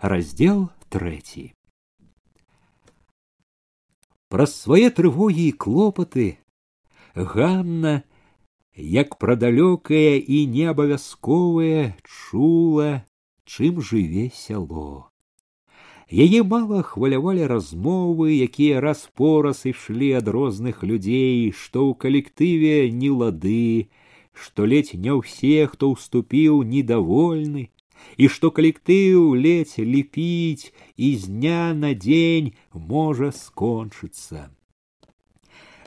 раздел трэці праз свае трывогі і клопаты Ганна, як пра далёкае і неабавязковае чула, чым жыве сяло. Яе мала хвалявалі размовы, якія раз пораз ішлі ад розных людзей, што ў калектыве не лады, што ледзь не ўсе, хто ўступіў недовольны, і што калектыў ледзь ліпіць і з дня на дзень можа скончыцца.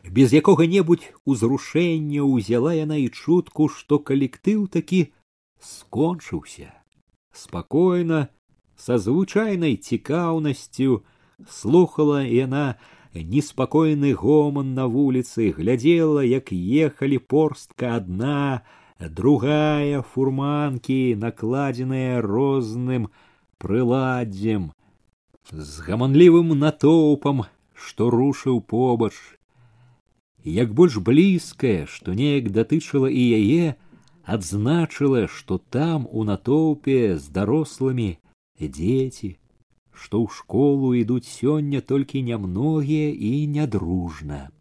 Без якога-небудзь узрушэння ўзяла яна і чутку, што калектыў такі скончыўся. Спакойна, са звычайнай цікаўнасцю слухала яна неспакойны гоман на вуліцы, глядзела, як ехалі порстка адна, другая фурманкі, накладзеныя розным прыладдзем, з гаманлівым натоўпам, што рушыў побач. Як больш блізкае, што неяк датычыла і яе, адзначыла, што там у натоўпе з дарослымі дзеці, што ў школу ідуць сёння толькі нямногія і нядружна.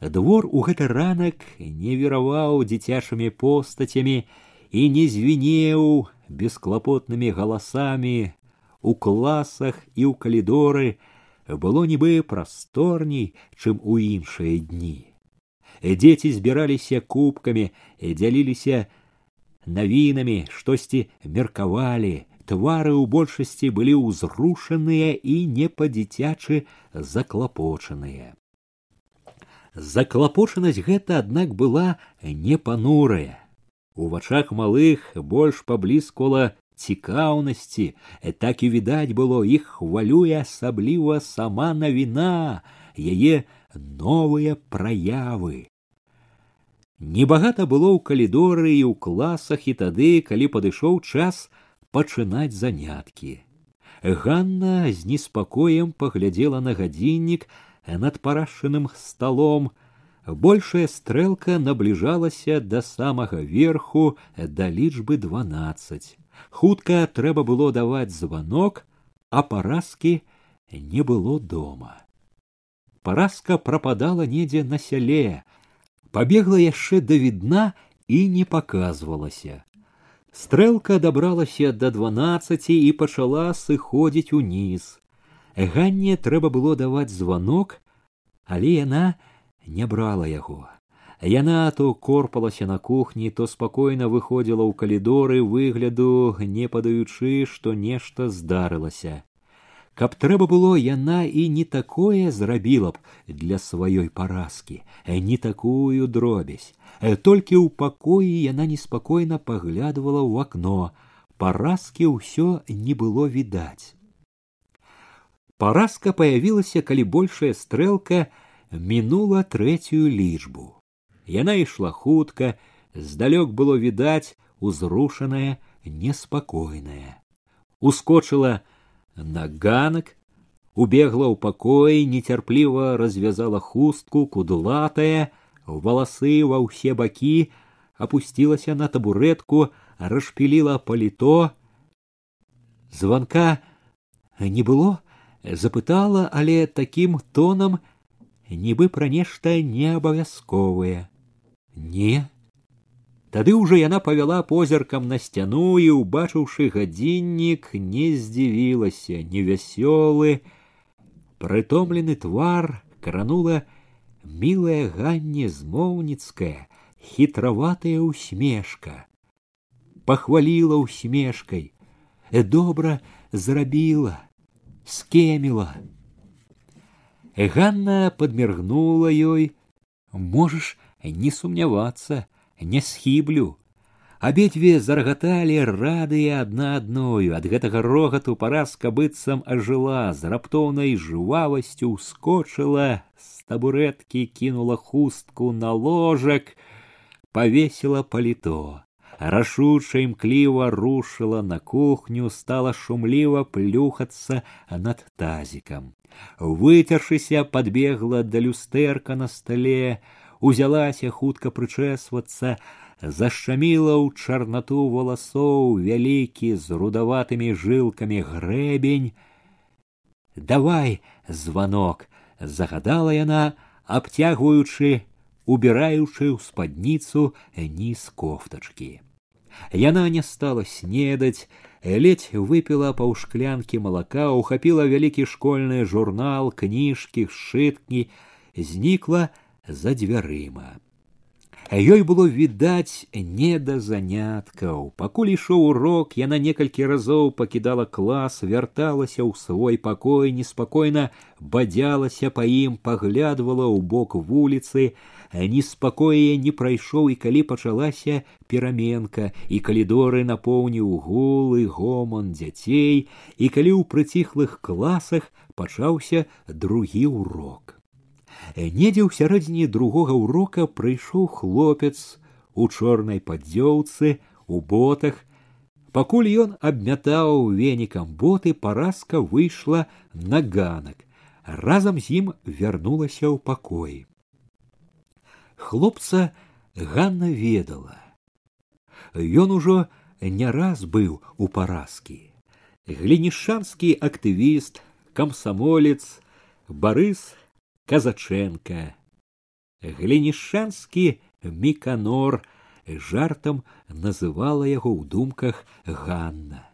Двор у гэты ранак не вераваў дзіцячымі постацямі і не звінеў бесклапотнымі галасамі. У класах і ў калідоры было нібы прасторней, чым у іншыя дні. Дзеці збіраліся кубкамі, дзяліліся навінамі, штосьці меркавалі, твары ў большасці былі ўзрушаныя і не па-дзіцячы заклапочаныя. Заклапочанасць гэта, аднак была не панурая. У вачах малых больш паблізкала цікаўнасці, так і відаць было іх хвалюе асабліва сама навіна, яе новыя праявы. Небагата было ў калідоры і ў класах і тады, калі падышоў час пачынаць заняткі. Ганна з неспакоем паглядзела на гадзіннік, над парашчаным столом большая стрэлка набліжалася да самага верху да лічбы дванаццаць хутка трэба было даваць званок а паразкі не было дома. Паразка прападала недзе на сяле пабегла яшчэ да відна і не показвалася стрэлка дабралася да дванаццаці і пачала сыходзіць уніз ганне трэба было даваць званок але яна не брала яго. Яна то корпалася на кухні то спакойна выходзіла ў калідоры выгляду не падаючы што нешта здарылася. Каб трэба было яна і не такое зрабіла б для сваёй паразкі не такую дробязь. Толькі ў пакоі яна неспакойна паглядывала ў акно. Паразкі ўсё не было відаць Паразка появілася, калі большая стрэлка мінула трэцюю лічбу. Яна ішла хутка, здалёк было відаць узрушаная, неспакойная. Ускочыла на ганак, убегла ў пакоі, нецярпліва развязала хустку, кудлатая, валасы ва ўсе бакі, опусцілася на табуретку, расшпіліла паліто. Званка не было, запытала, але таким тонам, нібы пра нешта неабавязковае. Не. Тады ўжо яна павяла позіркам на сцяну і, убачыўшы гадзіннік, не здзівілася, невясёлы, прытомлены твар кранула мілая ганне змоўніцкая, хітраватая усмешка. Пахваліла усмешкай, добра зрабіла скеміла. Ганна подміргнула ёй, можаш не сумнявацца, не схіблю. Абедзве зарагаталі радыя адна адною, ад гэтага рогату паразка быццам ажыла, з раптоўнай жвавасцю ускочыла, з табурэткі кінула хустку на ложак, павесіла паліто рашуча імкліва рушыла на кухню стала шумліва плюхацца над тазікам выцершыся подбегла да люстэрка на стале узялася хутка прычэсвацца зашчаміла ў чарнату валасоў вялікі з рудаватымі жылкамі грэбень. Давай званок, загадала яна, абцягваючы, убіраючы ў спадніцу ніз кофтачкі. Яна не стала снедаць, ледь выпила паўшклянкі малака, ухапіла вялікі школьны журнал, кніжкі, сшыткі, знікла за дзвярыма. Ёй было відаць не да заняткаў. Пакуль ішоў урок, яна некалькі разоў пакідала клас, вярталася ў свой пакой, неспакойна бадзялася па ім, паглядвала ў бок вуліцы, неспакоя не прайшоў і калі пачалася пераменка, і калідоры напоўніў гулы гоман дзяцей, і калі ў прыціхлых класах пачаўся другі урок. Недзе ў сярэдзіне другога ўрока прыйшоў хлопец у чорнай падзёўцы, у ботах. Пакуль ён абмятаў венікам боты, паразка выйшла на ганак. Разам з ім вярнулася ў пакой. Хлопца Ганна ведала. Ён ужо не раз быў у паразкі. Глінішанскі актывіст, камсамолец, Барыс казаченко глінішанскі міканор жартам называла яго ў думках ганна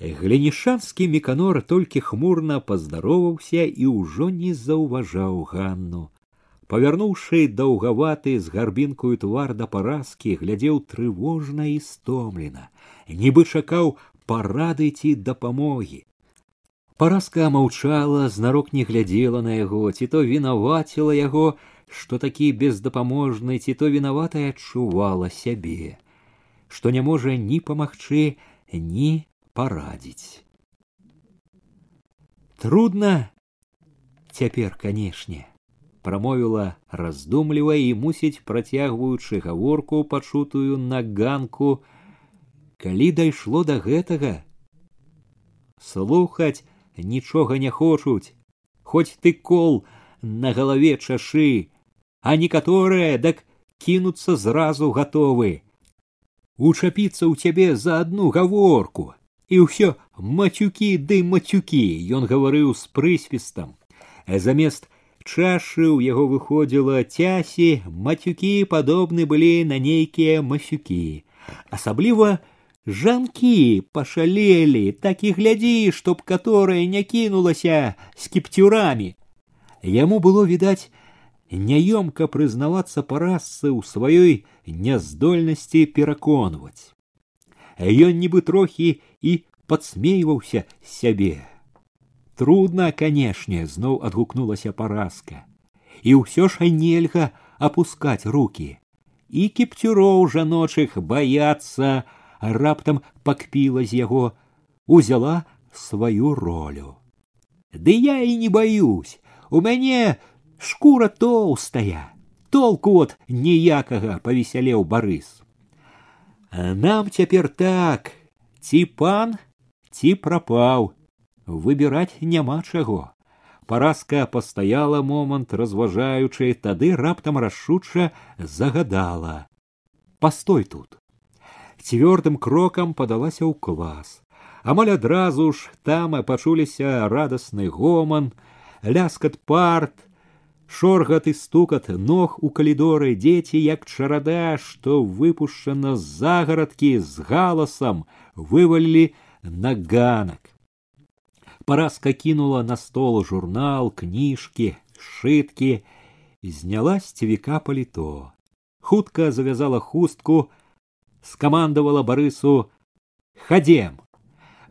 глінішанскі міканор толькі хмурна паздароваўся і ўжо не заўважаў ганну павярнуўшы даўгаваты з гарбінкую твар да паразкі глядзеў трывожна і стомлена нібы чакаў парады ці дапамогі Параска маўчала, знарок не глядзела на яго, ці то вінаваціла яго, што такі бездапаможны, ці то вінаватая адчувала сябе, што не можа ні памагчы, ні парадзіць. Трудно цяпер, канешне, прамовіла раздумліва і мусіць працягваючы гаворку пачутую на ганку, калі дайшло да гэтага слухаць нічога не хочуць, хоць ты кол на галаве чашы, а некаторыя дак кінуцца зразу гатовы. Учапіцца ў цябе за адну гаворку, і ўсё мацюкі ды мацюкі, ён гаварыў з прысвістам. Замест чашы ў яго выходзіла цясі, мацюкі падобны былі на нейкія масюкі. Асабліва жанкі пашалелі так і глядзі чтоб которая не кінулася с кіпцюрамі яму было відаць няёмка прызнавацца парасцы ў сваёй няздольнасці пераконваць. Ён нібы трохі і падсмейваўся сябе трудно канешне зноў адгукнулася паразка і ўсё ж нельга опускать руки і кіпцюроў жаночых баяцца раптам пакпіла з яго, узяла сваю ролю. Ды я і не баюсь, у мяне шкура тоўстая, толку от ніякага павесялеў барыс. Нам цяпер так, ці пан, ці прапаў, выбіраць няма чаго. Паразка пастаяла момант, разважаючы, тады раптам рашуча загадала: « Пастой тут цвёрдым крокам падалася ў клас. Амаль адразу ж там пачуліся радасны гоман, ляскат парт, шоргат і стукат ног у калідоры дзеці як чарада, што выпушчана з загарадкі з галасам вывалілі на ганак. Паразка кінула на стол журнал, кніжкі, сшыткі, зняла з цівіка паліто. Хутка завязала хустку, скамандавала барысу хадзем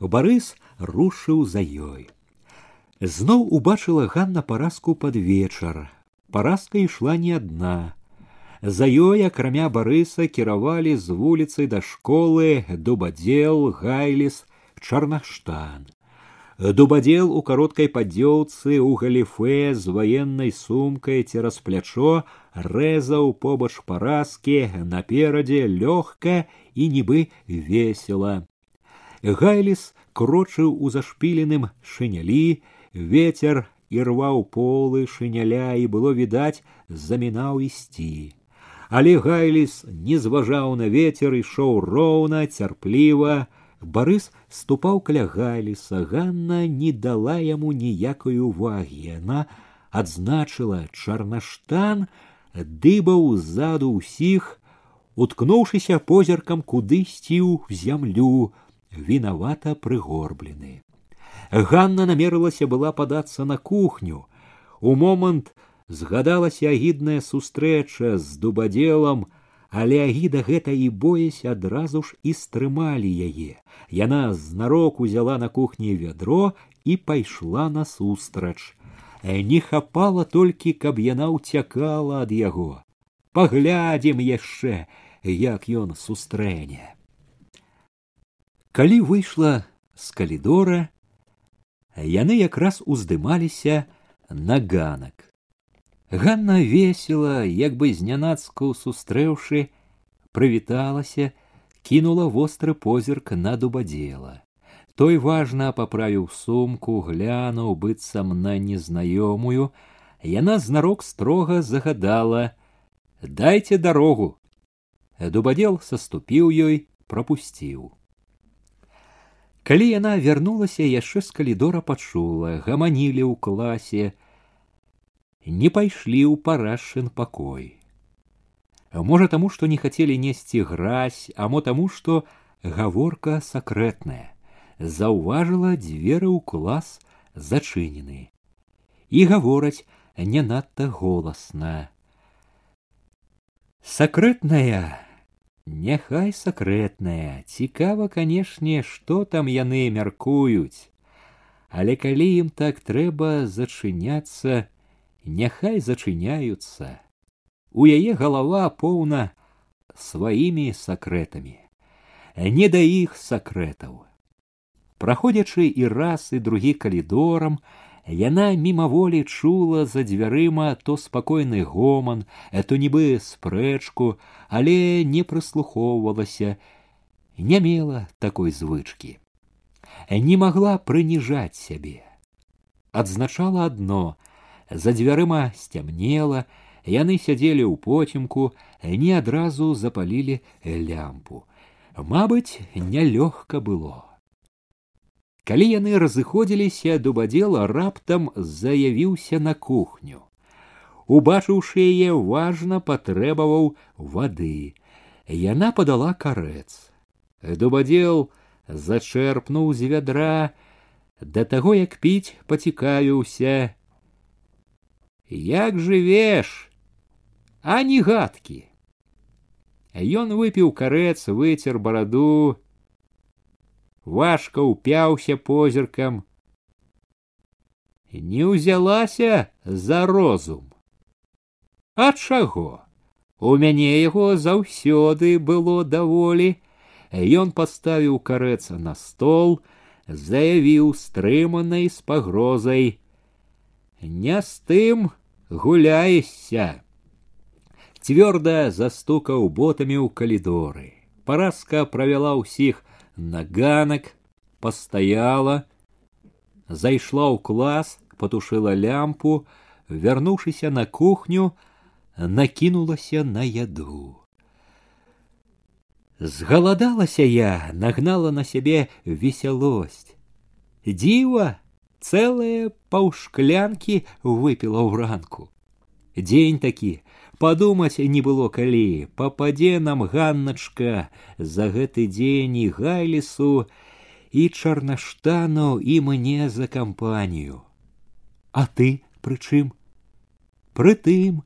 барыс рушыў за ёй зноў убачыла ганна паразку пад вечар паразка ішла не адна за ёй акрамя барыса кіравалі з вуліцы да школы дубадзел гайліс чарнаштан Дубадзел у кароткай падзёўцы ў галіфе з ваеннай сумкай цераз плячо рэзаў побач паразкі наперадзе лёгка і нібы весела. Гайліс крочыў у зашпіленым шынялі, ветер ірваў полы шыняля і было відаць замінаў ісці. Але гайліс не зважаў на ветер ішоў роўна цярпліва барыс ступаў каля гайліса ганна не дала яму ніякай увагі. Яна адзначыла чарнаштан дыбаў ззаду ўсіх уткнуўшыся позіркам кудысьці ў зямлю вінавата прыгорблены ганна намерылася была падацца на кухню. У момант згадалася агідная сустрэча з дубадзелам але агіда гэта і боясь адразу ж і стрымалі яе. Яна знарок узяла на кухні вядро і пайшла насустрач. Не хапала толькі каб яна ўцякала ад яго. Паглядзім яшчэ як ён сустрэне. Калі выйшла з калідора яны якраз уздымаліся на ганак Ганна весела, як бы знянацку сустрэўшы, прывіталася, кінула востры позірк на дубадзела. Той важна паправіў сумку, глянуў быццам на незнаёмую, яна знарок строга загадала: « Дайце дарогу. Дубадзел саступіў ёй, прапусціў. Калі яна вярнулася, яшчэ з калідора пачула, гаманілі ў класе, не пайшлі ў парашын пакой. Можа таму, што не хацелі несці гразь, а мо таму, што гаворка сакрэтная, заўважыла дзверы ў клас зачынены. І гавораць не надта голасна. Сакрэтная, няхай сакрэтная, цікава, канешне, што там яны мяркуюць, Але калі ім так трэба зачыняцца, няхай зачыняюцца. У яе галава поўна сваімі сакрэтамі, не да іх сакрэтаў. Праходзячы і раз і другі калідорам, яна мімаволі чула за дзвярыма то спакойны гоман, то нібы спрэчку, але не прыслухоўвалася, не мела такой звычкі. Не магла прыніжаць сябе. Адзначала адно, за дзвярыма сцямнела, яны сядзелі ў поцемку, не адразу запалілі лямпу. Мабыць, нялёгка было. Калі яны разыходзіліся, дубадзела раптам заявіўся на кухню. Убачыўшы яе важна патрэбаваў вады. Яна падала карэц. Дубадзел зачэрпнуў з вядра, да таго як піць пацікавіўся, як жывеш? А не гадкі. Ён выпіў карэц выцер бараду важка ўпяўся позіркам. Не ўзялася за розум. А чаго? У мяне яго заўсёды было даволі. Ён паставіў карэца на стол заявіў стрыманай з пагрозай не з тым гуляешся. Цвёрда застукаў ботамі ў калідоры. Паразка правяла ўсіх на ганак, пастаяла, зайшла ў клас, патушыла лямпу, вярнуўшыся на кухню, накінулася на яду. Згаладалася я, нагнала на сябе весялосць. Дзіва, Цэлыя паўшклянкі выпіла ў ранку. Дзень такі, падумаць не было калі, пападзе нам ганначка за гэты дзень і гайлісу і чарнаштану і мне за кампанію. А ты прычым? Пры тым,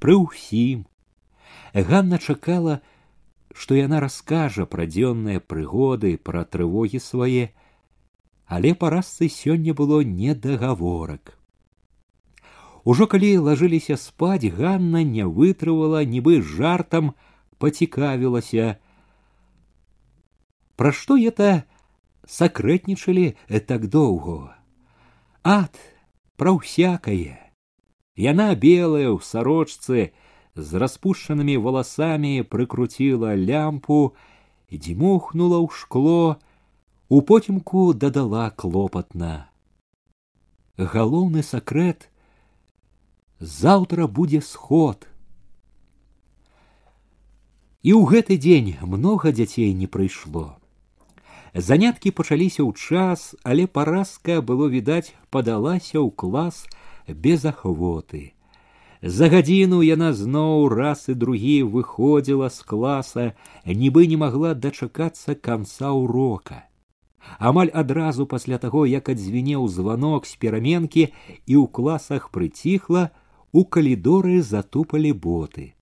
пры ўсім. Ганна чакала, што яна раскажа пра дзённыя прыгоды, пра трывогі свае, але парасцы сёння было не дагаворак. Ужо калі лажыліся спаць, Ганна не вытрывала, нібы жартам пацікавілася. Пра што это сакрэтнічалі так доўго? Ад, пра ўсякае. Яна белая ў сарочцы з распушчанымі валасамі прыкруціла лямпу, дзьмухнула ў шкло, у потімку дадала клопатна. Галоўны сакрэт заўтра будзе сход. І ў гэты дзень многа дзяцей не прыйшло. Заняткі пачаліся ў час, але паразка было відаць, падалася ў клас без ахвоты. За гадзіну яна зноў раз і другі выходзіла з класа, нібы не магла дачакацца канца ўрока. Амаль адразу пасля таго, як адзвінеў званок з пераменкі і ў класах прыціхла, у калідоры затупалі боты.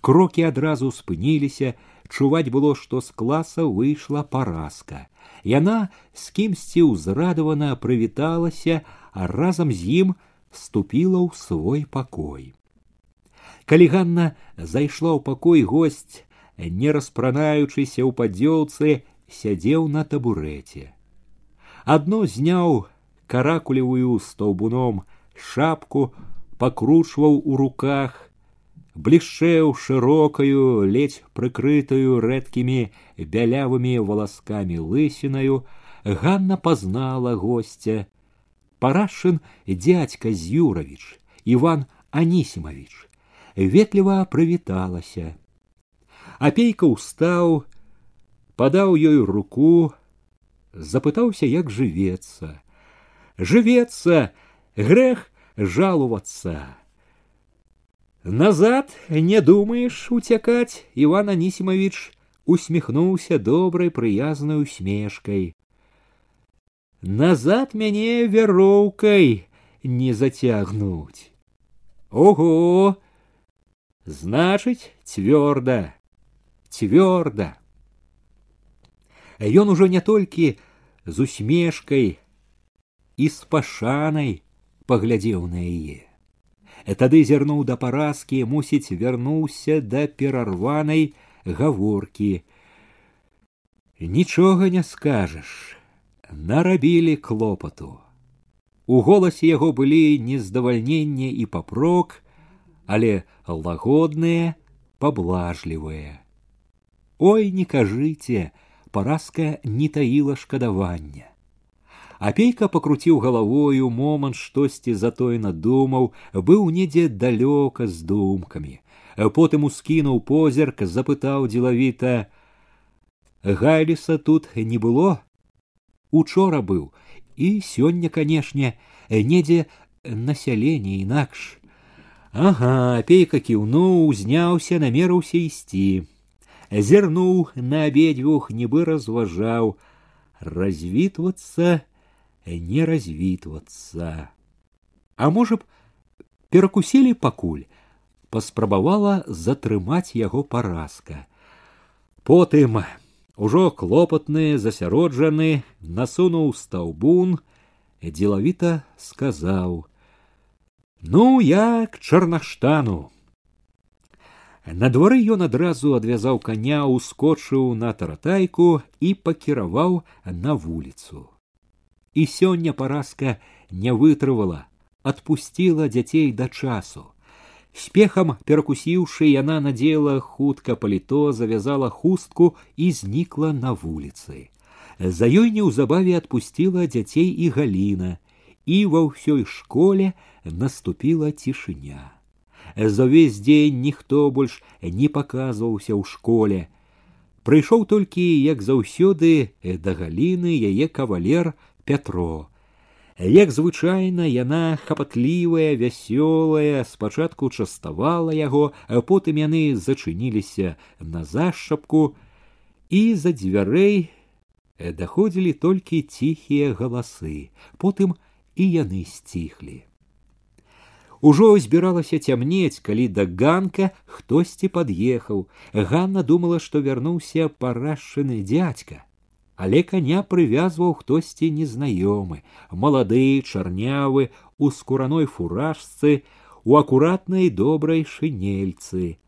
Крокі адразу спыніліся чуваць было што з класа выйшла паразка яна з кімсьці ўзрадавана прывіталася а разам з ім ступіла ў свой пакой. Калі ганна зайшла ў пакой госць не распранаючыся ў падзёлцы сядзеў на табурэце. Адно зняў каракулевую стаўбуном шапку пакручваў у руках блішчэў шырокаю ледзь прыкрытую рэдкімі бялявымі валаскамі лысінаю ганна пазнала гостя парашын дядька зюравіч иван анісімович ветліва прывіталася. Апейка ўстаў падаў ёй руку запытаўся як жывецца жывецца грэх жаловаться Назад не думаешь уцякаць, Иван Анисимович усміхнуўся добрай прыязнай усмешкай. Назад мяне вяроўкай не зацягнуць. Ого! Значыць, цвёрда, цвёрда. Ён ужо не толькі з усмешкай і з пашанай паглядзеў на яе тады зірнуў да паразкі мусіць вярнуўся да перарванай гаворкі нічога не скажаш нарабілі клопату у голасе яго былі нездавальненне і папрок але лагодныя паблажлівыя ой не кажыце паразка не таіла шкадавання. Апейка пакруціў галавою момант штосьці затойна думаў быў недзе далёка з думкамі. Потым ускінуў позірк запытаў дзелавіта гайліса тут не было? Учора быў і сёння канешне недзе насяленне інакш ага апейка кіўнуў узняўся намерыўся ісці зірнуў на абедзвюх нібы разважаў развітвацца не развітвацца. А можа б, перакусілі пакуль, паспрабавала затрымаць яго паразка. Потым ужо клопатны засяроджаны насунуў стаўбун, дзелавіта сказаў: « Ну, я к чарнаштану. На дворы ён адразу адвязаў коня, ускочыў на таратайку і пакіраваў на вуліцу. І сёння паразка не вытрывала отпустила дзяцей да часу. Спехам перакусіўшы яна надзела хутка паліто завязала хустку і знікла на вуліцы. За ёй неўзабаве отпустила дзяцей і галіна і ва ўсёй школе наступила цішыня за ўвесь дзень ніхто больш не паказваўся ў школе прыйшоў толькі як заўсёды да галіны яе кавалер Пятро. Як звычайна яна хапатлівая, вясёлая, спачатку частавала яго, а потым яны зачыніліся на зашапку, і за дзвярэй даходзілі толькі ціхія галасы, потым і яны сціхлі. Ужо збіралася цямнець, калі да ганка хтосьці пад'ехаў. Ганна думала, што вярнуўся парашчаны дядька але коня прывязваў хтосьці незнаёмы. Малады чарнявы у скураной фуражцы у акуратнай добрай шынельцы.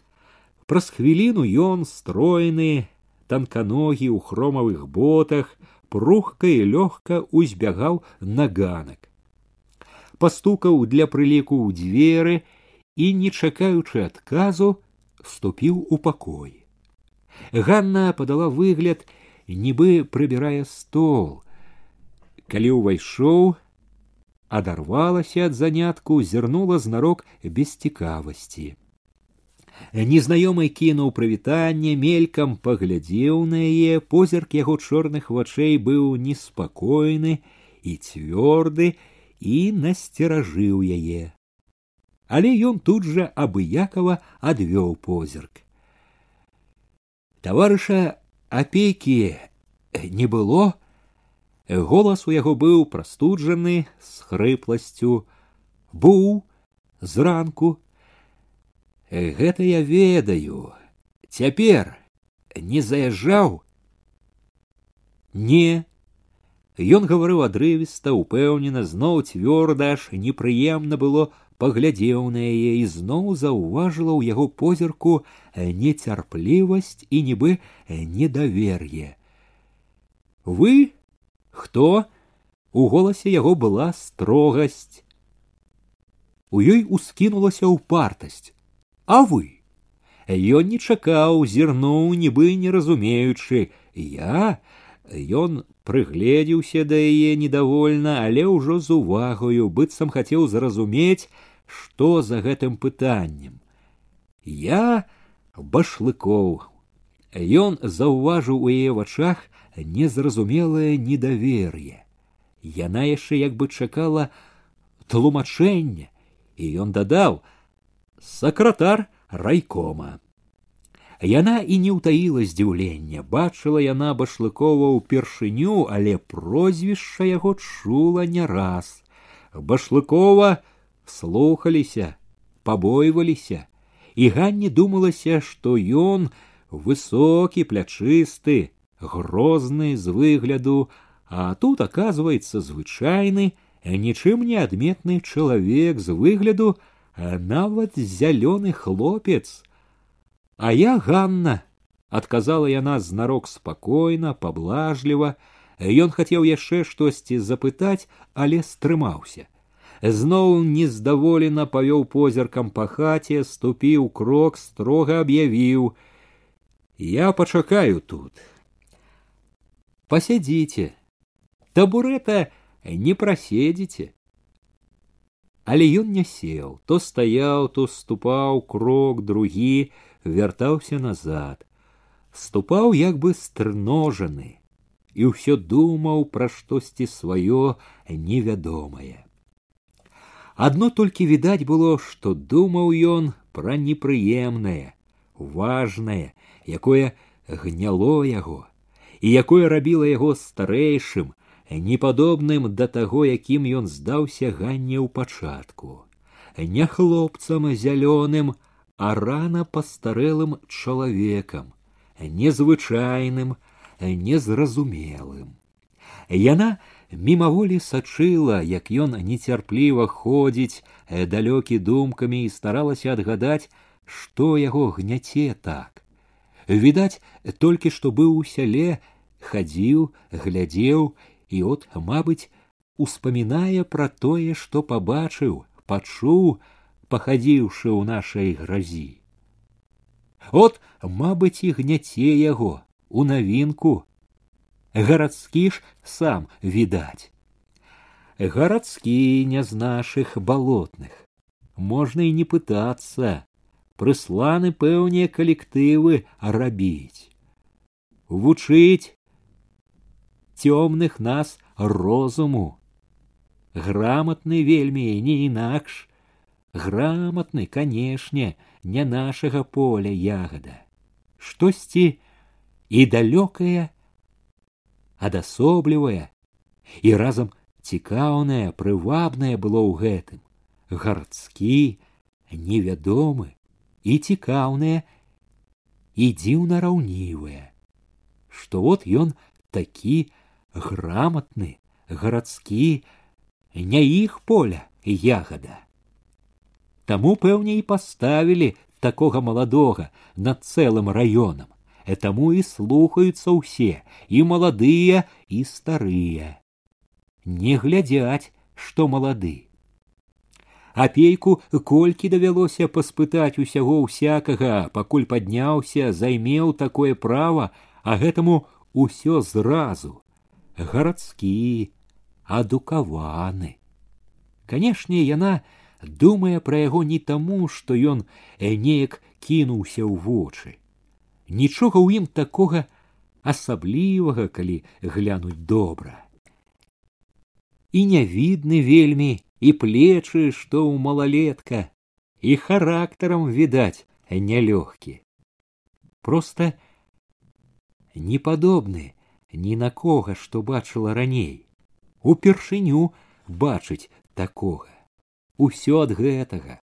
Праз хвіліну ён стройны танканогі ў хромавых ботах прухка і лёгка узбягаў на ганак пастукаў для прыліку ў дзверы і не чакаючы адказу ступіў у пакой ганна падала выгляд нібы прыбірае стол. Калі ўвайшоў, адарвалася ад занятку, зірнула знарок без цікавасці. Незнаёмы кінуў прывітанне, мелькам паглядзеў на яе, позірк яго чорных вачэй быў неспакойны і цвёрды і насцеражыў яе. Але ён тут жа абыякова адвёў позірк. Таварыша апейкі не было, голас у яго быў прастуджаны з хрыпласцю, быў зранку Гэта я ведаю. Цяпер не заязджаў. Не. Ён гаварыў адрывіста, упэўнена, зноў цвёрда аж непрыемна было паглядзеў на яе і зноў заўважыла ў яго позірку нецярплівасць і нібы недавер'е. Вы хто? У голасе яго была строгасць. У ёй ускінулася ўпартасць. А вы? Ён не чакаў, зірнуў, нібы не разумеючы. Я ён прыгледзеўся да яе недовольна, але ўжо з увагаю, быццам хацеў зразумець, што за гэтым пытаннем. Я башлыкоў. Ён заўважыў у яе вачах незразумелае недавер'е. Яна яшчэ як бы чакала тлумачэння, і ён дадаў: сакратар райкома. Яна і не ўтаіла здзіўлення, бачыла яна башлыкова ўпершыню, але прозвішча яго чула не раз. Башлыкова слухаліся, пабойваліся, і ганне думалася, што ён высокі, плячысты, грозны з выгляду, а тут оказывается звычайны, нічым не адметны чалавек з выгляду, нават зялёны хлопец. А я Ганна, адказала яна знарок спакойна, паблажліва, Ён хацеў яшчэ штосьці запытаць, але стрымаўся. Зноў нездаволена павёў позіркам па хаце, ступіў крок, строга аб'явіў: « Я пачакаю тут. Пасядзіце, табурэта не праседзіце але ён не сеў то стаяў то ступаў крок другі вяртаўся назад ступаў як бы стрножаны і ўсё думаў пра штосьці сваё невядомае. Адно толькі відаць было што думаў ён пра непрыемнае важнае якое гняло яго і якое рабіла яго старэйшым непадобным да таго, якім ён здаўся ганне ў пачатку, не хлопцам зялёным, а рана пастарэлым чалавекам, незвычайным, незразумелым. Яна мімаволі сачыла, як ён нецярпліва ходзіць далёкі думкамі і старалася адгадаць, што яго гняце так. Відаць, толькі што быў у сяле, хадзіў, глядзеў і от мабыць успамінае пра тое што пабачыў пачуў пахадзіўшы ў нашай гразі. От мабыць і гняце яго у навінку. Гарадскі ж сам відаць. Гарадскі не з нашых балотных. Можна і не пытацца. Прысланы пэўныя калектывы рабіць. Вучыць цёмных нас розуму. Грамотны вельмі не інакш, грамотны, канешне, не нашага поля ягада. Штосьці і далёкае, адасоблівае і разам цікаўнае, прывабнае было ў гэтым, гарадскі, невядомы і цікаўнае і дзіўна раўнівае, што вот ён такі грамотны, гарадскі, не іх поля ягада. Таму пэўне і паставілі такога маладога над цэлым раёнам, э таму і слухаюцца ўсе і маладыя і старыя. Не глядзяць, што малады. Апейку колькі давялося паспытаць усяго ўсякага, пакуль падняўся, займеў такое права, а гэтаму усё зразу гарадскі, адукаваны. Канешне, яна думае пра яго не таму, што ён неяк кінуўся ў вочы. Нічога ў ім такога асаблівага, калі глянуць добра. І не відны вельмі і плечы, што ў малалетка, і характарам відаць нялёгкі. Просто не падобны ні на кога, што бачыла раней. Упершыню бачыць такога. Усё ад гэтага.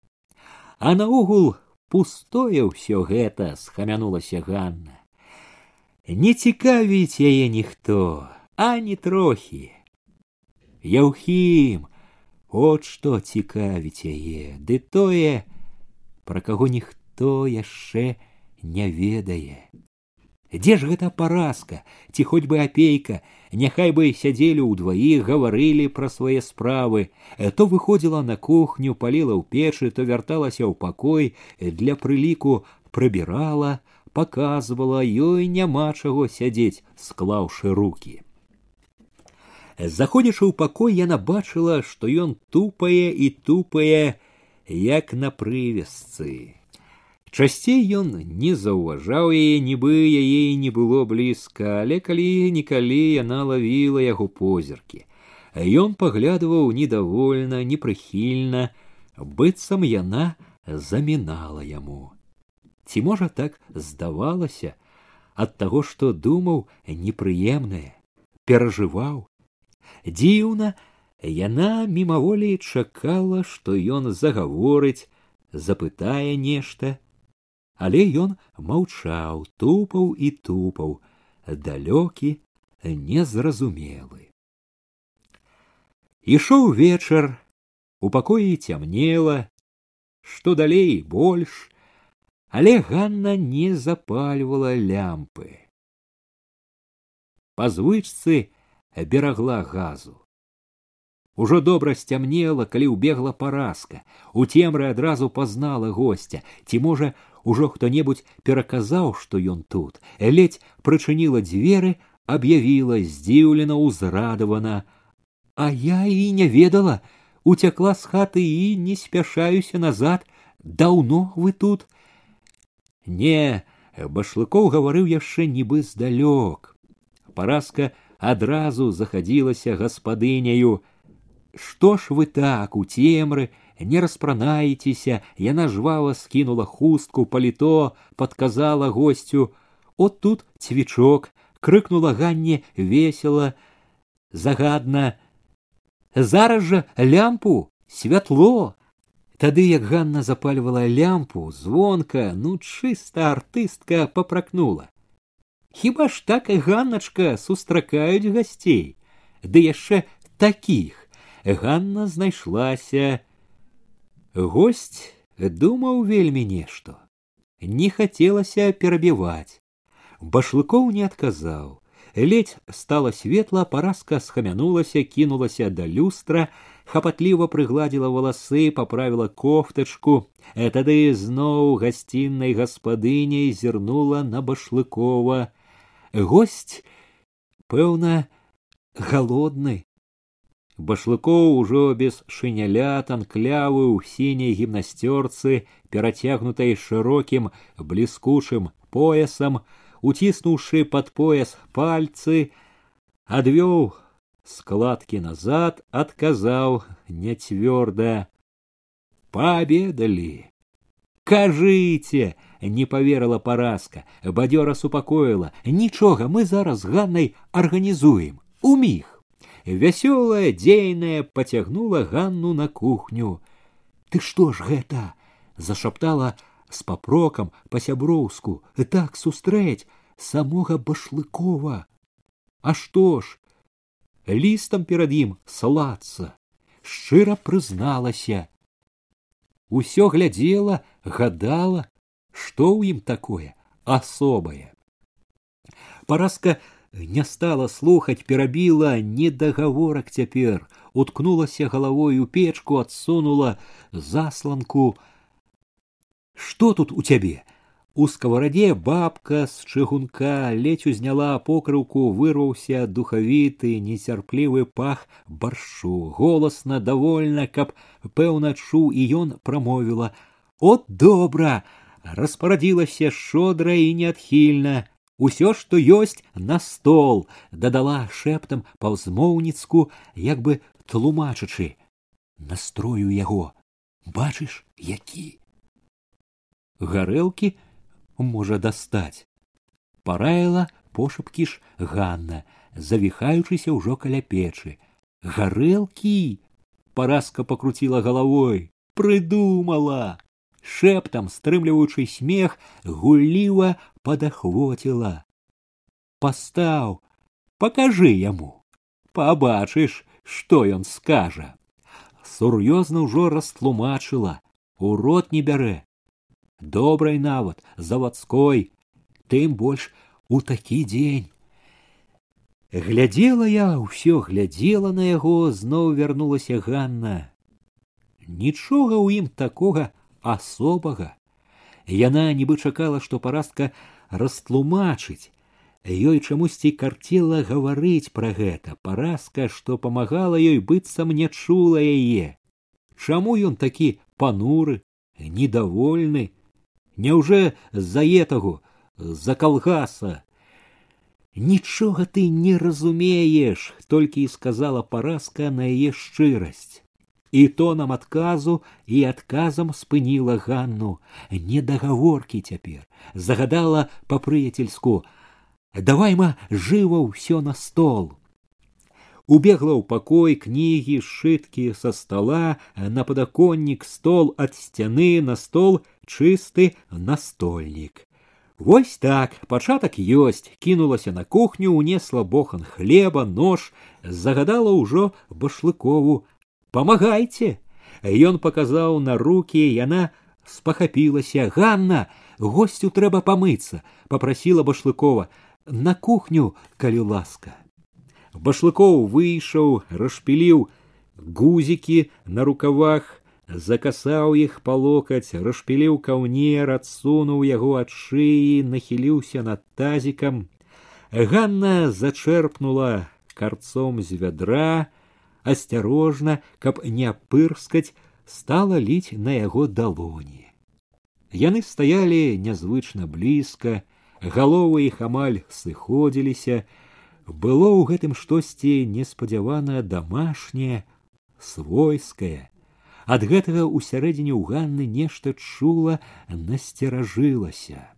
А наогул пустое ўсё гэта схамянулася Ганна. Не цікавіць яе ніхто, ані трохі. Яўхім, от што цікавіць яе, ды тое, пра каго ніхто яшчэ не ведае. Дзе ж гэта паразка, ці хоць бы апейка, няхай бы сядзелі ўдваіх, гаварылі пра свае справы, то выходзіла на кухню, паліла ў печы, то вярталася ў пакой, для прыліку прыбірала, показывала ёй няма чаго сядзець, склаўшы руки. Заходзячы ў пакой яна бачыла, што ён тупае і тупае, як на прывесцы. Часцей ён не заўважаў яе, нібы яе не было блізка, але калі-нікалі яна лавіла яго позіркі. Ён паглядываў недовольна, непрыхільна, быццам яна замінала яму. Ці можа так здавалася ад таго, што думаў непрыемнае, перажываў, Дзіўна, яна мімаволі чакала, што ён загаворыць, запытае нешта, але ён маўчаў, тупаў і тупаў, далёкі, незразумелы. Ішоў вечар, у пакоі цямнела, што далей больш, але Ганна не запальвала лямпы. Па звычцы берагла газу. Ужо добра сцямнела, калі ўбегла паразка. У цемры адразу пазнала гостя, ці можа, ужо хто-небудзь пераказаў, што ён тут. Ледзь прычыніла дзверы, аб'явіла здзіўлена ўзрадавана. А я і не ведала, уцякла з хаты і не спяшаюся назад. Даўно вы тут. Не, башлыкоў гаварыў яшчэ нібы здалёк. Паразка адразу захадзілася гаспадыняю что ж вы так у цемры не распранаецеся яна жвава скінула хустку паліто подказала гостю от тут цвічок крыкнула ганне весело загадна. Зараз жа лямпу! Святло! Тады як ганна запальвала лямпу звонка ну чыста артыстка папракнула. Хіба ж так і ганначка сустракаюць гасцей, ды яшчэ такіх! Ганна знайшлася. Гость думаў вельмі нешта. Не хацелася перабіваць. Башлыкоў не адказаў. Ледзь стала светла, паразка схамянулася, кінулася да люстра, хапатліва прыгладзіла валасы, паправіла кофтачку, тады зноў гасціннай гаспадыняй зірнула на башлыкова гость пэўна галодны башлыкоў ужо без шыняля танклявы ў сіняй гімнасцёрцы перацягнутай шырокім бліскучым поясам уціснуўшы под пояс пальцы адвёў складкі назад адказаў няцвёрда паабедалі кажыце не поверила паразка. Бадзёра супакоіла. Нічога мы зараз ганнай арганізуем. Уміг вясёлая дзейная поцягнула ганну на кухню. Ты что ж гэта зашаптала с папрокам па-сяброўску так сустрэць самога башлыкова! А што ж? Лістам перад ім слацца шчыра прызналася! Усё глядзела гадала Што ў ім такое асобае? Паразка не стала слухаць, перабіла недагаворак цяпер, уткнулася галавой у печку, адсунула засланку. Што тут у цябе? У сковораде бабка з чыгунка ледзь узняла покрыўку, вырваўся духавіты, нецярплівы пах баршу. Голасна, давольна, каб пэўна чуў і ён прамовіла: « От добра! распарадзілася шодра і неадхільна. Усё, што ёсць на стол, дадала шэптам паўзмоўніцку, як бы тлумачачы. Настрою яго, бачыш, які. Гарэлкі, можа дастаць. Параіла пошапкі ж Ганна, завіхаючыся ўжо каля печы. Гарэлкі! Паразка пакруціла галавой, прыдумала. Шэптам, стрымліваючы смех, гулліва падахвоціла. Пастаў, пакажы яму, пабачыш, што ён скажа. Сур'ёзна ўжо растлумачыла, у рот не бярэ, добрай нават завадской тым больш у такі дзень глядзела я ўсё глядзела на яго зноў вярнулася ганна нічога ў ім такога асобага яна нібы чакала што парастка растлумачыць ёй чамусьці карцела гаварыць пра гэта паразка што памагала ёй быццам не чула яе чаму ён такі пануры недовольны Няўжо з-за етаго, з-за калгаса. Нічога ты не разумееш, толькі і сказала паразка на яе шчырасць. І тонам адказу і адказам спыніла Ганну. Недагаворкі цяпер, загадала па-прыяцельску: « Давай-ма жыва ўсё на стол убегла ў пакой кнігі сшыткі са стола на падаконнік стол ад сцяны на стол чысты настольнік. Вось так пачатак ёсць кінулася на кухню унесла бохан хлеба нож загадала ўжо башлыкову памагайце ён паказаў на руки яна спахапілася. Ганна госцю трэба памыцца! попрасила башлыкова. На кухню калі ласка! Башлыкоў выйшаў расшпіліў гузікі на рукавах закасаў іх па локаць расшпіліў каўнер адсунуў яго ад шыі нахіліўся над тазікам. Ганна зачэрпнула карцом з вядра асцярожна каб не пырскаць стала ліць на яго далоні. Яны стаялі нязвычна блізка галовы іх амаль сыходзіліся. Было ў гэтым штосьці неспадзяванае дамашняе свойскае. Ад гэтага ў сярэдзіне ў ганны нешта чула насцеражылася.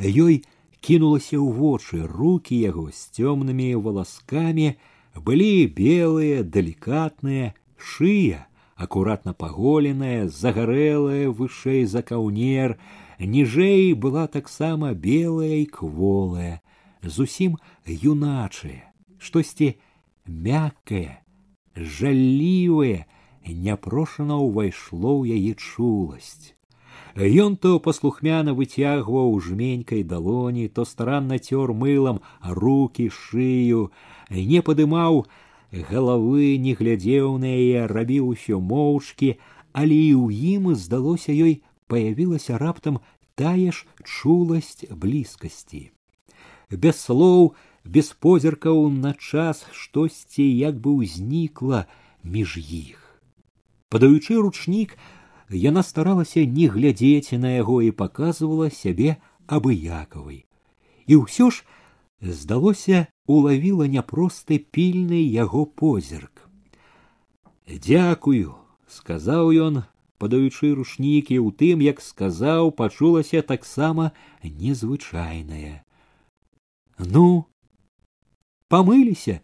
Ёй кінулася ў вочы руки яго з цёмнымі валаскамі былі белыя далікатныя шыя акуратна паголеная загарэлая вышэй за каўнер ніжэй была таксама белая і кволая зусім юначае, штосьці мяккае, жаллівае, няпрошана ўвайшло ў яе чуласць. Ён то паслухмяна выцягваў жменькай далоні, то старанна цёр мылам руки шыю, не падымаў галавы, не глядзеў на яе, рабіў усё моўчкі, але і ў ім здалося ёй паявілася раптам тая ж чуласць блізкасці. Без слоў без позіркаў на час штосьці як бы ўзнікла між іх. Падаючы ручнік яна старалася не глядзець на яго і показывала сябе абыякавай. І ўсё ж здалося улавіла няпросты пільны яго позірк. Дзякую сказаў ён падаючы ручнікі ў тым як сказаў пачулася таксама незвычайнае ну памыліся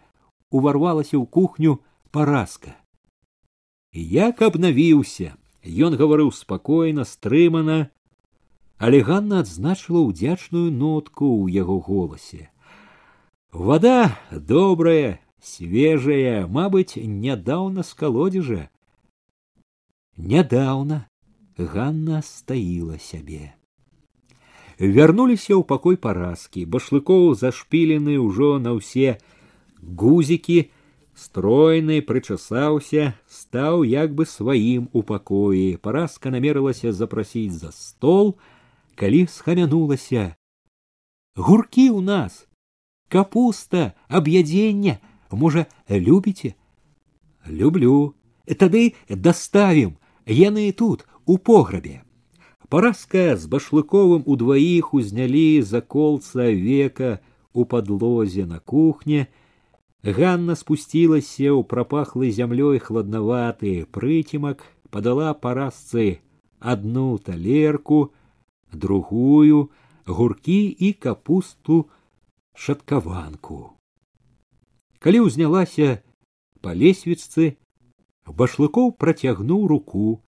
уварвалася ў кухню паразка. Як абнавіўся ён гаварыў спакойна стрымана але ганна адзначыла ўдзячную нотку ў яго голасе вода добрая свежая мабыць нядаўна з калодзежа нядаўна ганна стаіла сябе вярнуліся ў пакой паразкі башлыкоў зашпілены ўжо на ўсе гузікі стройны прычасаўся стаў як бы сваім у пакоі паразка намерылася запрасіць за стол калі схамянулася гуркі ў нас капуста аб'ядзення можа любіце люблю. Тады даставім яны тут у пограбе паразка з башлыковым удваіх узнялі за колца века у падлозе на кухне. Ганна спусцілася ў прапахлы зямлёй хладнаваты прыцімак падала паразцы одну талерку другую гуркі і капусту шаткаванку калі ўзнялася па лесвіццы башлыкоў працягнуў руку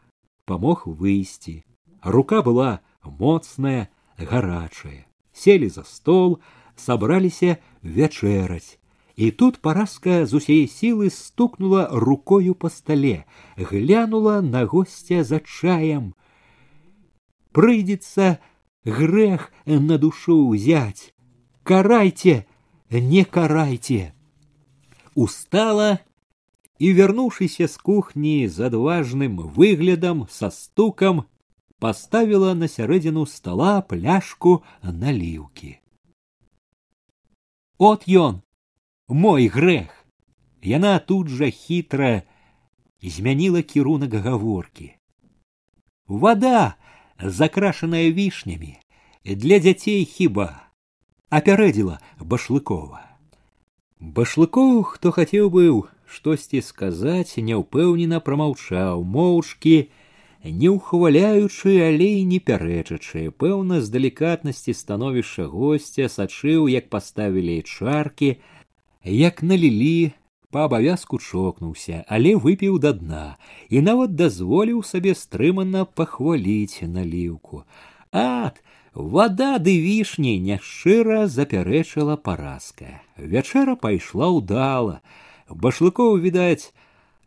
помог выйсці. Рука была моцная гарачая. Селі за стол сабраліся вячэраць. І тут паразка з усей сілы стукнула рукою по столе глянула на гостя за чаем. Прыйдзецца грех на душу ўзяць карайте не карайте устала і вярнуўшыся з кухні з адважным выглядам са стукам поставила на сярэдзіну стола пляшку наліўкі от ён мой грех яна тут жа хітра змяніла кірунак гаворкі вода закрашаная вішнямі для дзяцей хіба Апярэдзіла башлыкова. Башлыкоў хто хацеў быў штосьці сказаць няўпэўнена прамаўчаў моўчкі не ўхваляючы але і не пярэчачы пэўна з далікатнасці становішча госця сачыў як паставілі чаркі як налілі па абавязку чокнуўся але выпіў да дна і нават дазволіў сабе стрымана пахваліць наліўку. Ад вода ды вішні няшчыра запярэчыла паразка. Вячэра пайшла ўдала. Башлыкоў відаць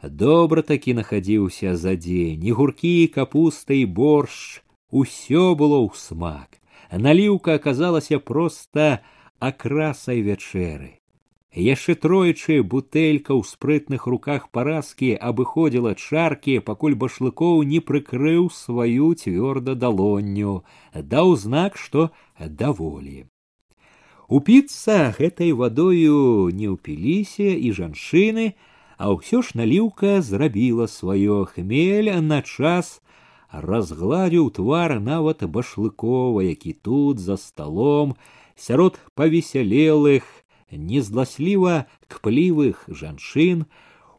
добра такі нахадзіўся за дзень. І гуркі капуста і борщ усё было ў смак. Наліўка аказалася проста акрасай вячэры яшчэ тройчы бутэлька ў спрытных руках паразкі абыходзіла чаркі пакуль башлыкоў не прыкрыў сваю цвёрда далонню даў знак што даволі. Упіцца гэтай вадою не ўпіліся і жанчыны а ўсё ж наліўка зрабіла сваё хмель на час разгладзіў твар нават башлыкова які тут за сталом сярод павесялелых незласліва кплівых жанчын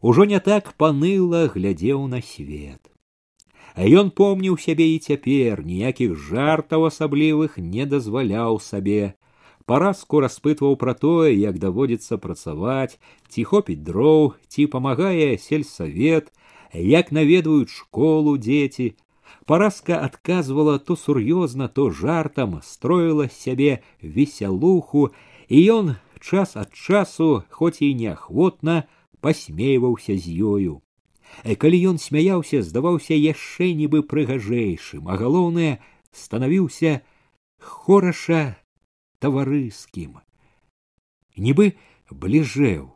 ужо не так паныла глядзеў на свет. А ён помніў сябе і цяпер ніякіх жартаў асаблівых не дазваляў сабе. Паразку распытваў пра тое як даводзіцца працаваць ці хопіць дроў ці памагае сельсавет як наведваюць школу дзеці. Паразка адказвала то сур'ёзна то жартам строіла сябе весялуху і ён час ад часу хоць і неахвотна пасмейваўся з ёю. Э, калі ён смяяўся здаваўся яшчэ нібы прыгажэйшым а галоўнае станавіўся хораша таварыскім нібы бліжэў.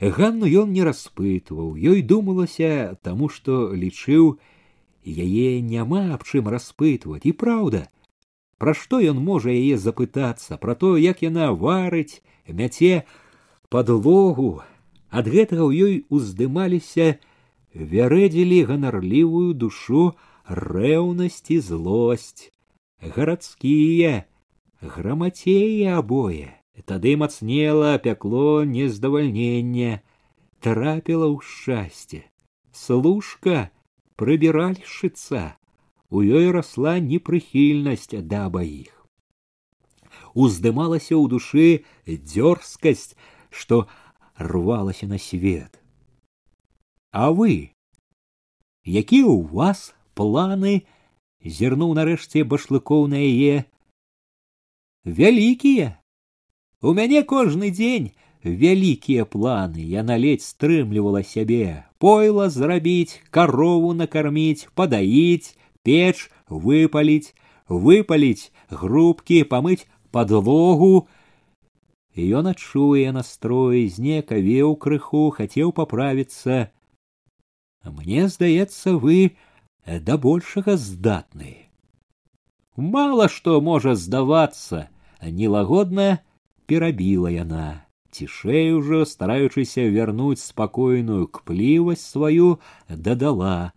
Ганну ён не распытваў ёй думалася таму што лічыў яе няма аб чым распытваць. І праўда Пра што ён можа яе запытацца? Пра тое як яна варыць мяце падлогу. Ад гэтага ў ёй уздымаліся вярэдзілі ганарлівую душу рэўнасць і злосць. Гарадскія грамацеі абое. Тады мацнела пякло нездавальнення трапіла ў шчасце. Служка прыбіральшыца у ёй расла непрыхільнасць да абаіх. Уздымалася ў душы дзёрзкасць што рвалася на свет. А вы? Якія ў вас планы? Зірнуў нарэшце башлыкоў на яе. Вялікія. У мяне кожны дзень вялікія планы. Яна ледзь стрымлівала сябе. Пойла зрабіць карову накарміць падаіць печь выпаліць выпаліць грубкі памыць падлогу ён адчуе настрой знекавеў крыху хацеў паправіцца мне здаецца вы да большага здатны мала што можа здавацца, нелагодна перабіла яна. Цішэй ужо, стараючыся вярнуць спакойную кплівасць сваю, дадала.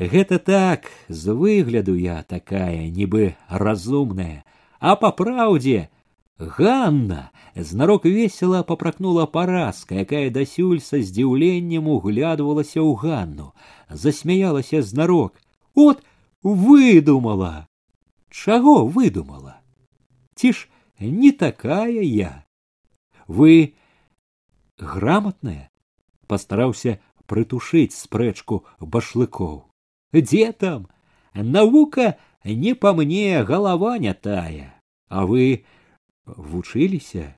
Гэта так, з выгляду я такая, нібы разумная, а па праўдзе, Ганна знарок весела папракнула паразка, якая дасюль са здзіўленнем углядвалася ў Ганну, засмяялася знарок. От выдумала. Чаго выдумала? Ці ж не такая я. Вы грамотная, пастараўся прытушыць спрэчку башлыкоў. Дзе там? Навука не па мне галава не тая, а вы вучыліся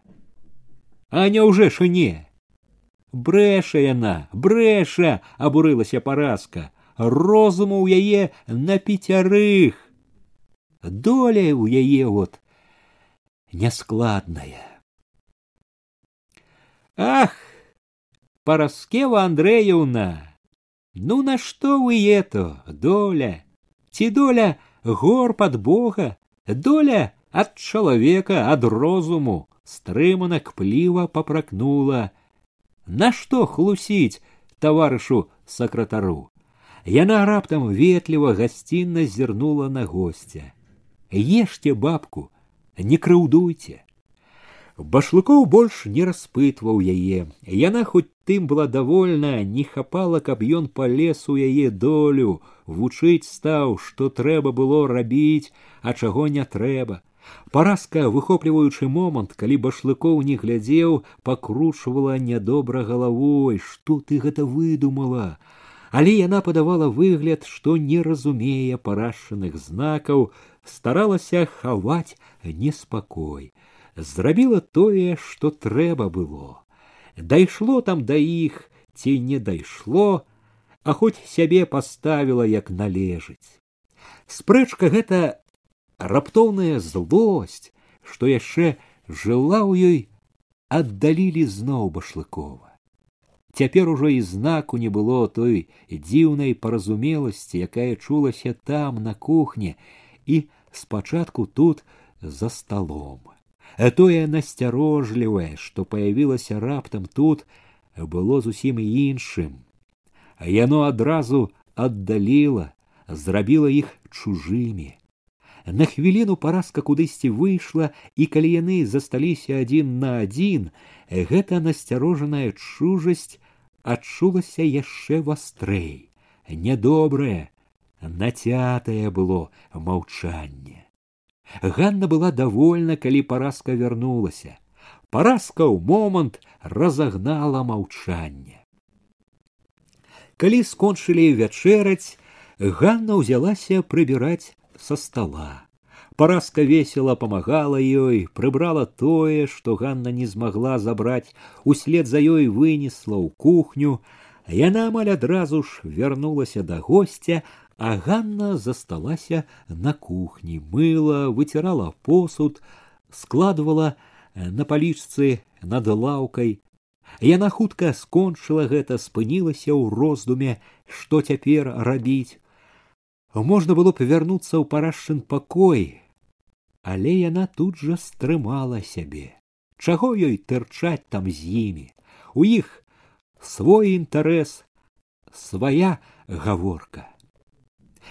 а няўжо ж не. Брэша яна брэша абурылася паразка розуму ў яе на пяцярых. Доля ў яе вот няскладная ах параскева андреевна ну на што вы это доля ці доля гор пад бога доля ад чалавека ад розуму стрымана кпліва папракнула Нашто хлусіць таварышу сакратару яна раптам ветліва гасцінна зірнула на госця ешьте бабку не крыўдуйце Башлыкоў больш не распытваў яе яна хоць тым была довольна не хапала каб ён палез у яе долю вучыць стаў што трэба было рабіць а чаго не трэба Паразка, выхопліваючы момант, калі башлыкоў не глядзеў, пакручвала нядобра галавой, што ты гэта выдумала. Але яна падавала выгляд, што не разумее парашчаных знакаў, старалася хаваць неспакой. Зрабіла тое, што трэба было. Дайшло там да іх ці не дайшло, а хоць сябе паставіла як належыць. Спрэчка гэта раптоўная злосць, што яшчэ жыла ў ёй, аддалілі зноў башлыкова. Цяпер ужо і знаку не было той дзіўнай паразумеласці, якая чулася там на кухне і спачатку тут за сталом. А тое насцярожлівае, што паявілася раптам тут, было зусім іншым. Яно адразу аддаліла, зрабіла іх чужымі. На хвіліну паразка кудысьці выйшла і калі яны засталіся адзін на адзін гэта насцярожаная чужасць адчулася яшчэ вастрэй. Нядобрае нацятае было маўчанне Ганна была довольна калі паразка вярнулася паразка ў момант разагнала маўчанне калі скончылі вячэраць Ганна ўзялася прыбіраць со стола. Параска весело помогала ёй, прыбрала тое, што Ганна не змагла забраць, услед за ёй вынесла ў кухню. Яна амаль адразу ж вярнулася да гостя, а Ганна засталася на кухні, мыла, выцірала посуд, складывала на палічцы над лаўкай. Яна хутка скончыла гэта, спынілася ў роздуме, што цяпер рабіць можна было б вярнуцца ў парашчын пакой, але яна тут жа стрымала сябе. Чаго ёй тырчаць там з імі? У іх свой інтарэс, свая гаворка.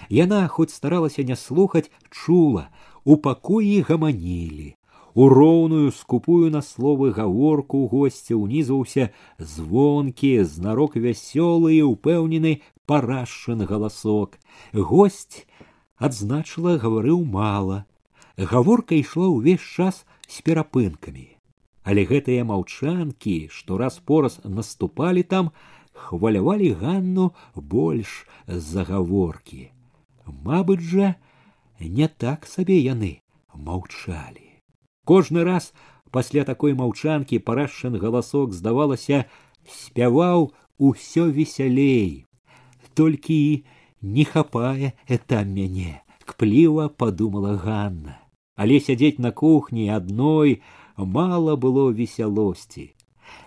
Яна хоць старалася не слухаць, чула, у пакоі гаманілі. У роўную скупую на словы гаворку госця ўнізваўся звонкі, знарок вясёлы і ўпэўнены парашчын галасок. Госць адзначыла гаварыў мала. Гаворка ішла ўвесь час з перапынкамі. Але гэтыя маўчанкі, што раз пораз наступалі там, хвалявалі Ганну больш з-за гаворкі. Мабыць жа, не так сабе яны маўчалі. Кожны раз пасля такой маўчанкі парашчын галасок, здавалася, спяваў усё весялей, толькі не хапае это мяне кпліва подумала ганна. Але сядзець на кухні адной мала было весялосці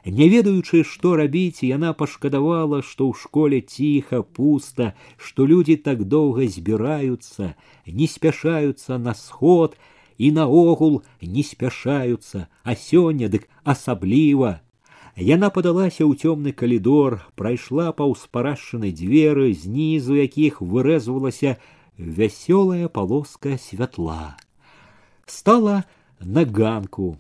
Не ведаючы, што рабіць, яна пашкадавала, што ў школе ціха, пуста, што людзі так доўга збіраюцца, не спяшаюцца на сход і наогул не спяшаюцца, а сёння дык асабліва. Яна падалася ў цёмны калідор, прайшла паўз парашчаны дзверы, знізу якіх вырэзвалася вясёлая палоска святла. Стала на ганку,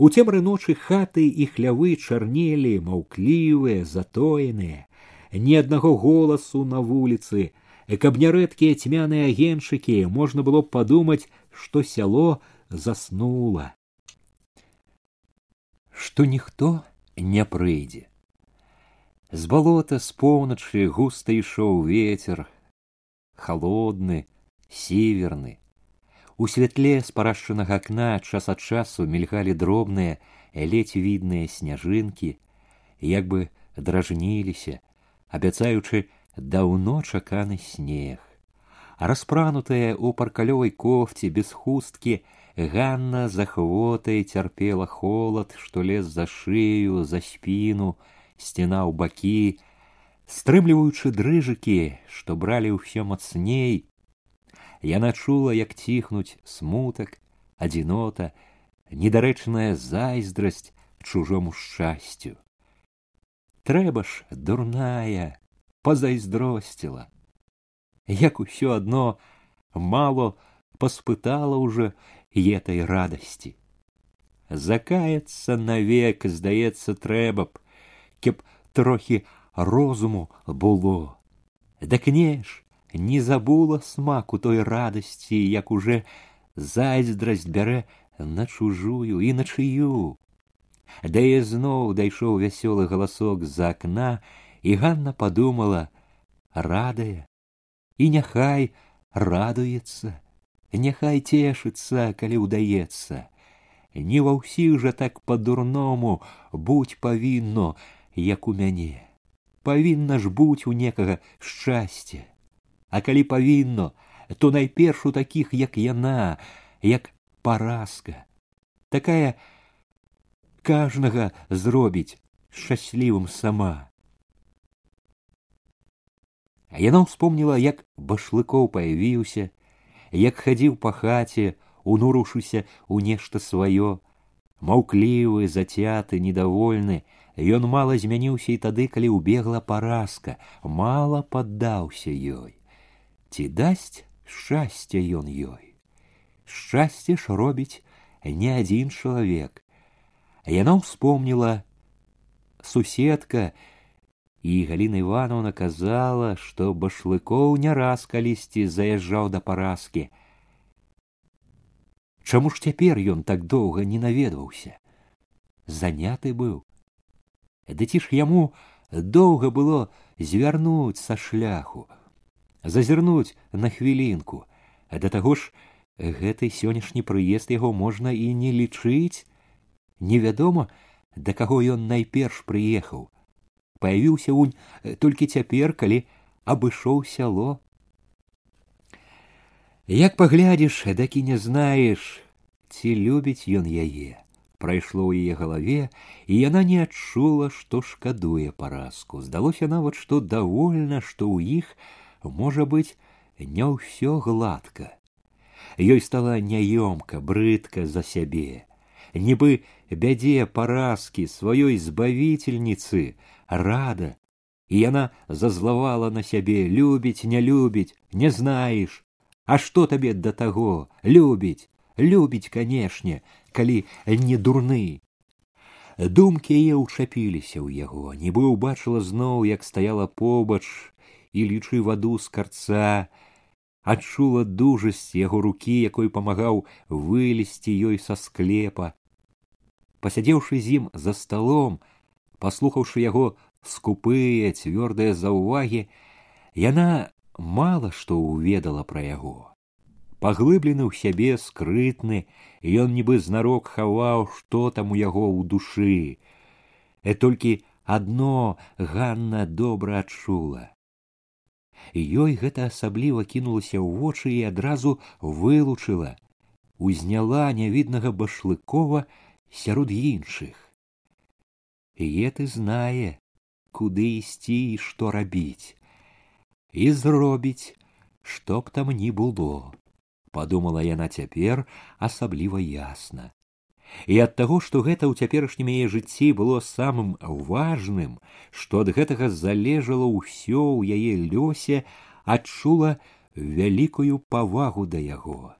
у цемры ночы хаты і хлявы чарнелі, маўклівыя, затоеныя, ні аднаго голасу на вуліцы, каб нярэдкія цьмяныя агеншчыкі можна было б падумаць, што сяло заснула. Што ніхто не прыйдзе. З балота з поўначы густа ішоў ветер, холодны, сіверны, у святле спарашчанага акна час ад часу мільгалі дробныя ледзь відныя сняжынкі як бы дражніліся абяцаючы даўно чаканы снег. Распранутая у паркалёвай кофце без хусткі ганна за хвотай цярпела холад што лез за шыю за спіну сцена ў бакі стрымліваючы дрыжыкі што бралі ўсё мацней яна чула, як ціхнуць смутак, адзінота, недарэчная зайздрасць чужому шчасцю. Трэба ж, дурная, пазайздросціла. Як усё адно мало паспытала уже этой радасці. Закаяцца навек, здаецца, трэба б, каб трохі розуму было. Дак не ж, не забула смаку той радасці, як уже зайздрасць бярэ на чужую і на чыю. Да і зноў дайшоў вясёлы галасок з-за акна, і Ганна подумала: радая, і няхай радуецца, няхай цешыцца, калі ўдаецца. Не ва ўсіх жа так по-дурному будь павінно, як у мяне. Павінна ж быць у некага шчасце а калі павінно то найперш у такіх як яна як паразка. Такая кажнага зробіць шчаслівым сама. Яна ўспомніла як башлыкоў паявіўся як хадзіў па хаце унурушыся ў нешта сваё. Маўклівы зацяты недовольны ён мала змяніўся і тады калі ўбегла паразка мала паддаўся ёй ці дасць шчасце ён ёй? Шчасце ж робіць не адзін чалавек. Яна ўспомніла суседка і галіна ивановна казала што башлыкоў не раз калісьці заязджаў да паразкі. Чаму ж цяпер ён так доўга не наведваўся? Заняты быў. Ды ці ж яму доўга было звярнуць са шляху зазірнуць на хвілінку, да таго ж гэты сённяшні прыезд яго можна і не лічыць. Невядома, да каго ён найперш прыехаў. Паявіўся унь толькі цяпер, калі абышоў сяло. Як паглядзіш, дак і не знаеш, ці любіць ён яе. Прайшло ў яе галаве, і яна не адчула, што шкадуе паразку. Здалося нават, што давольна, што ў іх можа быць не ўсё гладка. Ёй стала няёмка брыдка за сябе. Нібы бядзе паразкі сваёй збавительніцы рада. І яна зазлавала на сябе любіць не любіць не знаеш. А што табе да таго? Любіць любіць канешне калі не дурны думкі яе ўчапіліся ў яго нібы ўбачыла зноў як стаяла побач і лічы ваду з карца. Адчула дужасць яго рукі якой памагаў вылезці ёй са склепа. Пасядзеўшы з ім за сталом паслухаўшы яго скупыя цвёрдыя заўвагі яна мала што ўведала пра яго. Паглыблены ў сябе скрытны ён нібы знарок хаваў што там у яго ў душы. Э толькі адно ганна добра адчула ёй гэта асабліва кінулася ў вочы і адразу вылучыла узняла нявіднага башлыкова сярод іншых еты знае, куды ісці і што рабіць, і зробіць, што б там ні было, падумала яна цяпер асабліва ясна. І ад таго, што гэта ў цяперашнім яе жыцці было самым важным, што ад гэтага залежала ўсё ў яе лёсе, адчула вялікую павагу да яго.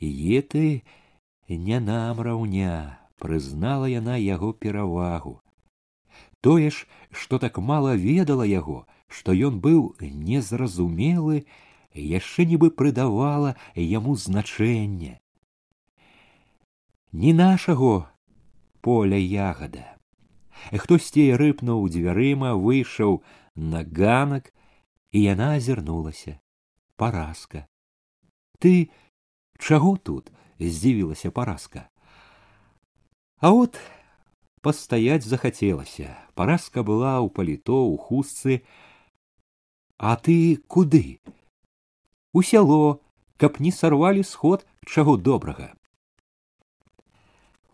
Е ты не нам раўня, прызнала яна яго перавагу. Тое ж, што так мала ведала яго, што ён быў незразумелы, яшчэ нібы прыдавала яму значэнне. Не нашаго поля ягада. Хтосьці рыпнуў дзвярыма, выйшаў на ганак, і яна азірнулася. Паразка. Ты чаго тут? здзівілася паразка. А от пастаяць захацелася. Паразка была ў паліто ў хустцы. А ты куды? У сяло, каб не сарвалі сход чаго добрага.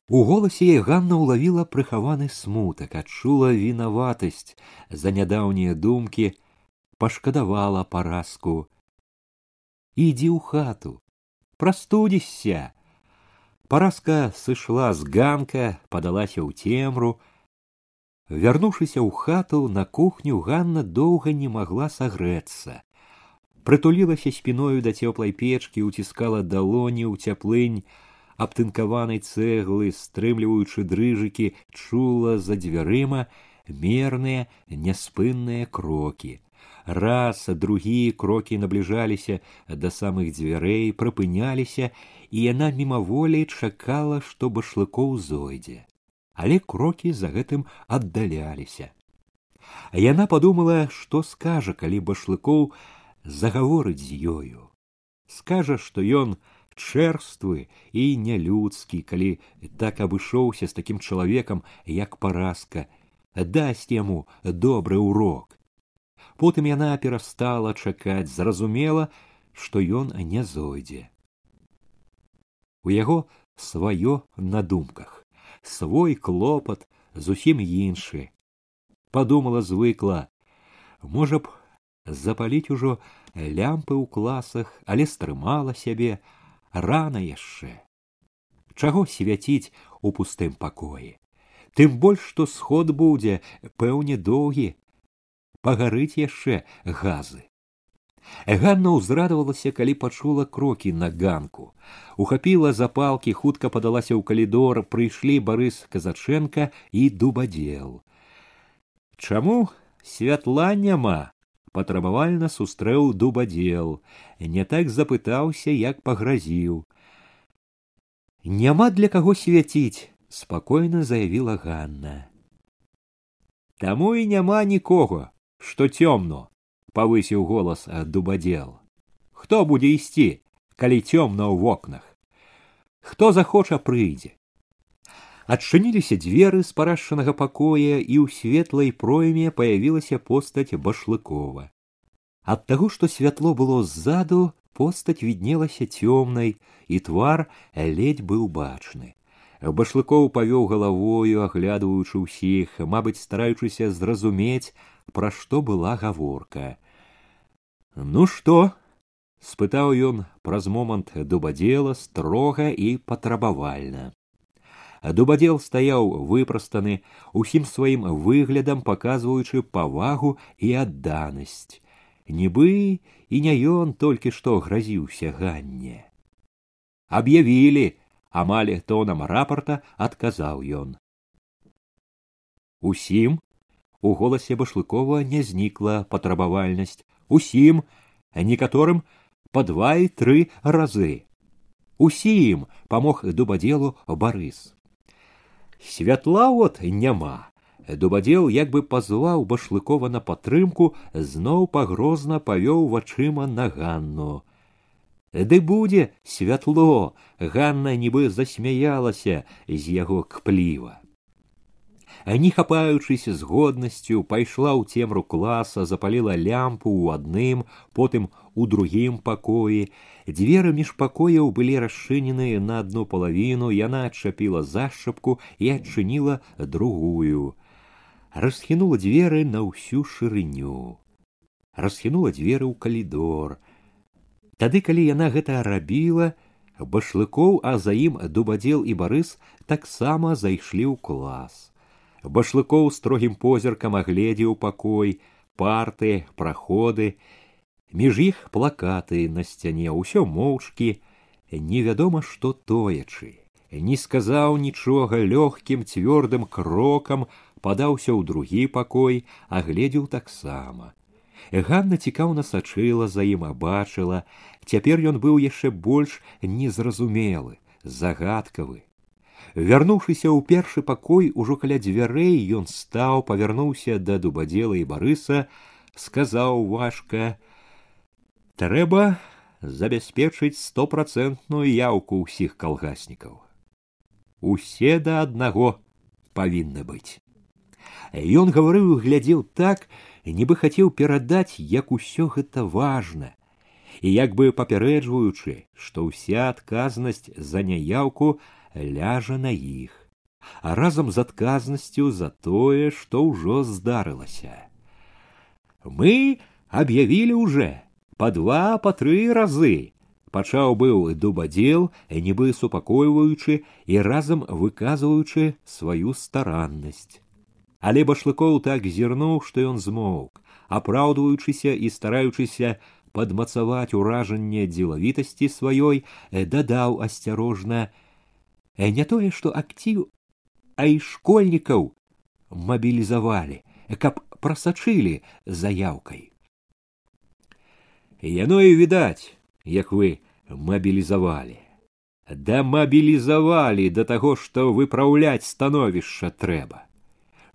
У голасе яе Ганна ўлавіла прыхаваны смутак, адчула вінаватасць за нядаўнія думкі, пашкадавала паразку. Ідзі ў хату, прастудзішся, Паразка сышла з ганка, падалася ў цемру. Вярнуўшыся ў хату на кухню Ганна доўга не магла сагрэцца. Прытулілася спіною да цёплай печкі, уціскала далоні ў цяплынь, абтынкаванай цэглы, стрымліваючы дрыжыкі, чула за дзвярыма мерныя няспынныя крокі. Раз другі крокі набліжаліся да самых дзвярэй прыпыняліся і яна мімаволей чакала што башлыкоў зойдзе. Але крокі за гэтым аддаляліся. Яна подумала што скажа калі башлыкоў загаворыць з ёю. Скажа што ён чэрствы і нялюдскі калі так абышоўся з такім чалавекам як паразка дасць яму добры урок потым яна перастала чакаць зразумела што ён не зойдзе. У яго сваё на думках свой клопат зусім іншы. Подумала звыкла можа б запаліць ужо лямпы ў класах але стрымала сябе рана яшчэ чаго свяціць у пустым пакоі тым больш што сход будзе пэўне доўгі пагарыць яшчэ газы. Ганна ўзрадавалася, калі пачула крокі на ганку. Ухапіла запалкі, хутка падалася ў калідор, прыйшлі барыс казачэнка і дубадзел. Чаму святла няма? Патрабавальна сустрэў дубадзел, не так запытаўся, як пагразіў. Няма для каго свяціць, спакойна заявіла Ганна. Таму і няма нікога, што цёмно павысіў голас дубадзел хто будзе ісці калі цёмна ў вокнах хто захоча прыйдзе адчыніліся дзверы з парашчанага пакоя і ў светлай пройме паявілася постаць башлыкова ад таго што святло было ззаду постаць віднелася цёмнай і твар ледзь быў бачны башлыкоў павёў галавою аглядваючы ўсіх мабыць стараючыся зразумець пра што была гаворка. Ну што? спытаў ён праз момант дубадзела строга і патрабавальна. Дубадзел стаяў выпрастаны, усім сваім выглядам паказваючы павагу і адданасць. Нібы і не ён толькі што гразіўся ганне. Аб'явілі, амаль тонам рапарта адказаў ён. Усім у голасе башлыкова не знікла патрабавальнасць усім некаторым па два і тры разы усім памог дубадзелу барыс святла от няма. Дубадзел як бы пазваў башлыкова на падтрымку зноў пагрозна павёў вачыма на ганну. Ды будзе святло! Ганна нібы засмяялася з яго кпліва. Не хапаючыся з годнасцю пайшла ў цемру класа запаліла лямпу ў адным потым у другім пакоі. Дзверы між пакояў былі расчыненыя на одну палавіну яна адчапіла зашчапку і адчыніла другую. Расхінула дзверы на ўсю шырыню. Расхінула дзверы ў калідор. Тады калі яна гэта рабіла башлыкоў а за ім дубадзел і барыс таксама зайшлі ў клас. Башлыкоў строгім позіркам агледзеў пакой парты праходы між іх плакаты на сцяне ўсё моўчкі невядома што тоячы. Не сказаў нічога лёгкім цвёрдым крокам падаўся ў другі пакой агледзеў таксама. Ганна цікаўна сачыла за ім а бачыла цяпер ён быў яшчэ больш незразумелы загадкавы. Вярнуўшыся ў першы пакой ужо каля дзвярэй ён стаў павярнуўся да дубадзела і барыса сказаў важка трэба забяспечыць стопрацэнтную яўку ўсіх калгаснікаў. Усе да аднаго павінны быць. Ён гаварыў глядзеў так нібы хацеў перадаць як усё гэта важна. І як бы папярэджваючы што ўся адказнасць за няяўку ляжа на іх, а разам з адказнасцю за тое, што ўжо здарылася. Мы аб'явілі уже па два па тры разы. Пачаў быў дубадзел нібы супакойваючы і разам выказваючы сваю стараннасць. Але башлыкоў так зірнуў што ён змоўк апраўдваючыся і стараючыся падмацаваць уражанне дзелавітасці сваёй дадаў асцярожна Э, не тое што акціў а і школьнікаў мабілізавалі каб прасачылі заяўкай яно і відаць як вы мабілізавалі дамабілізавалі да таго што выпраўляць становішча трэба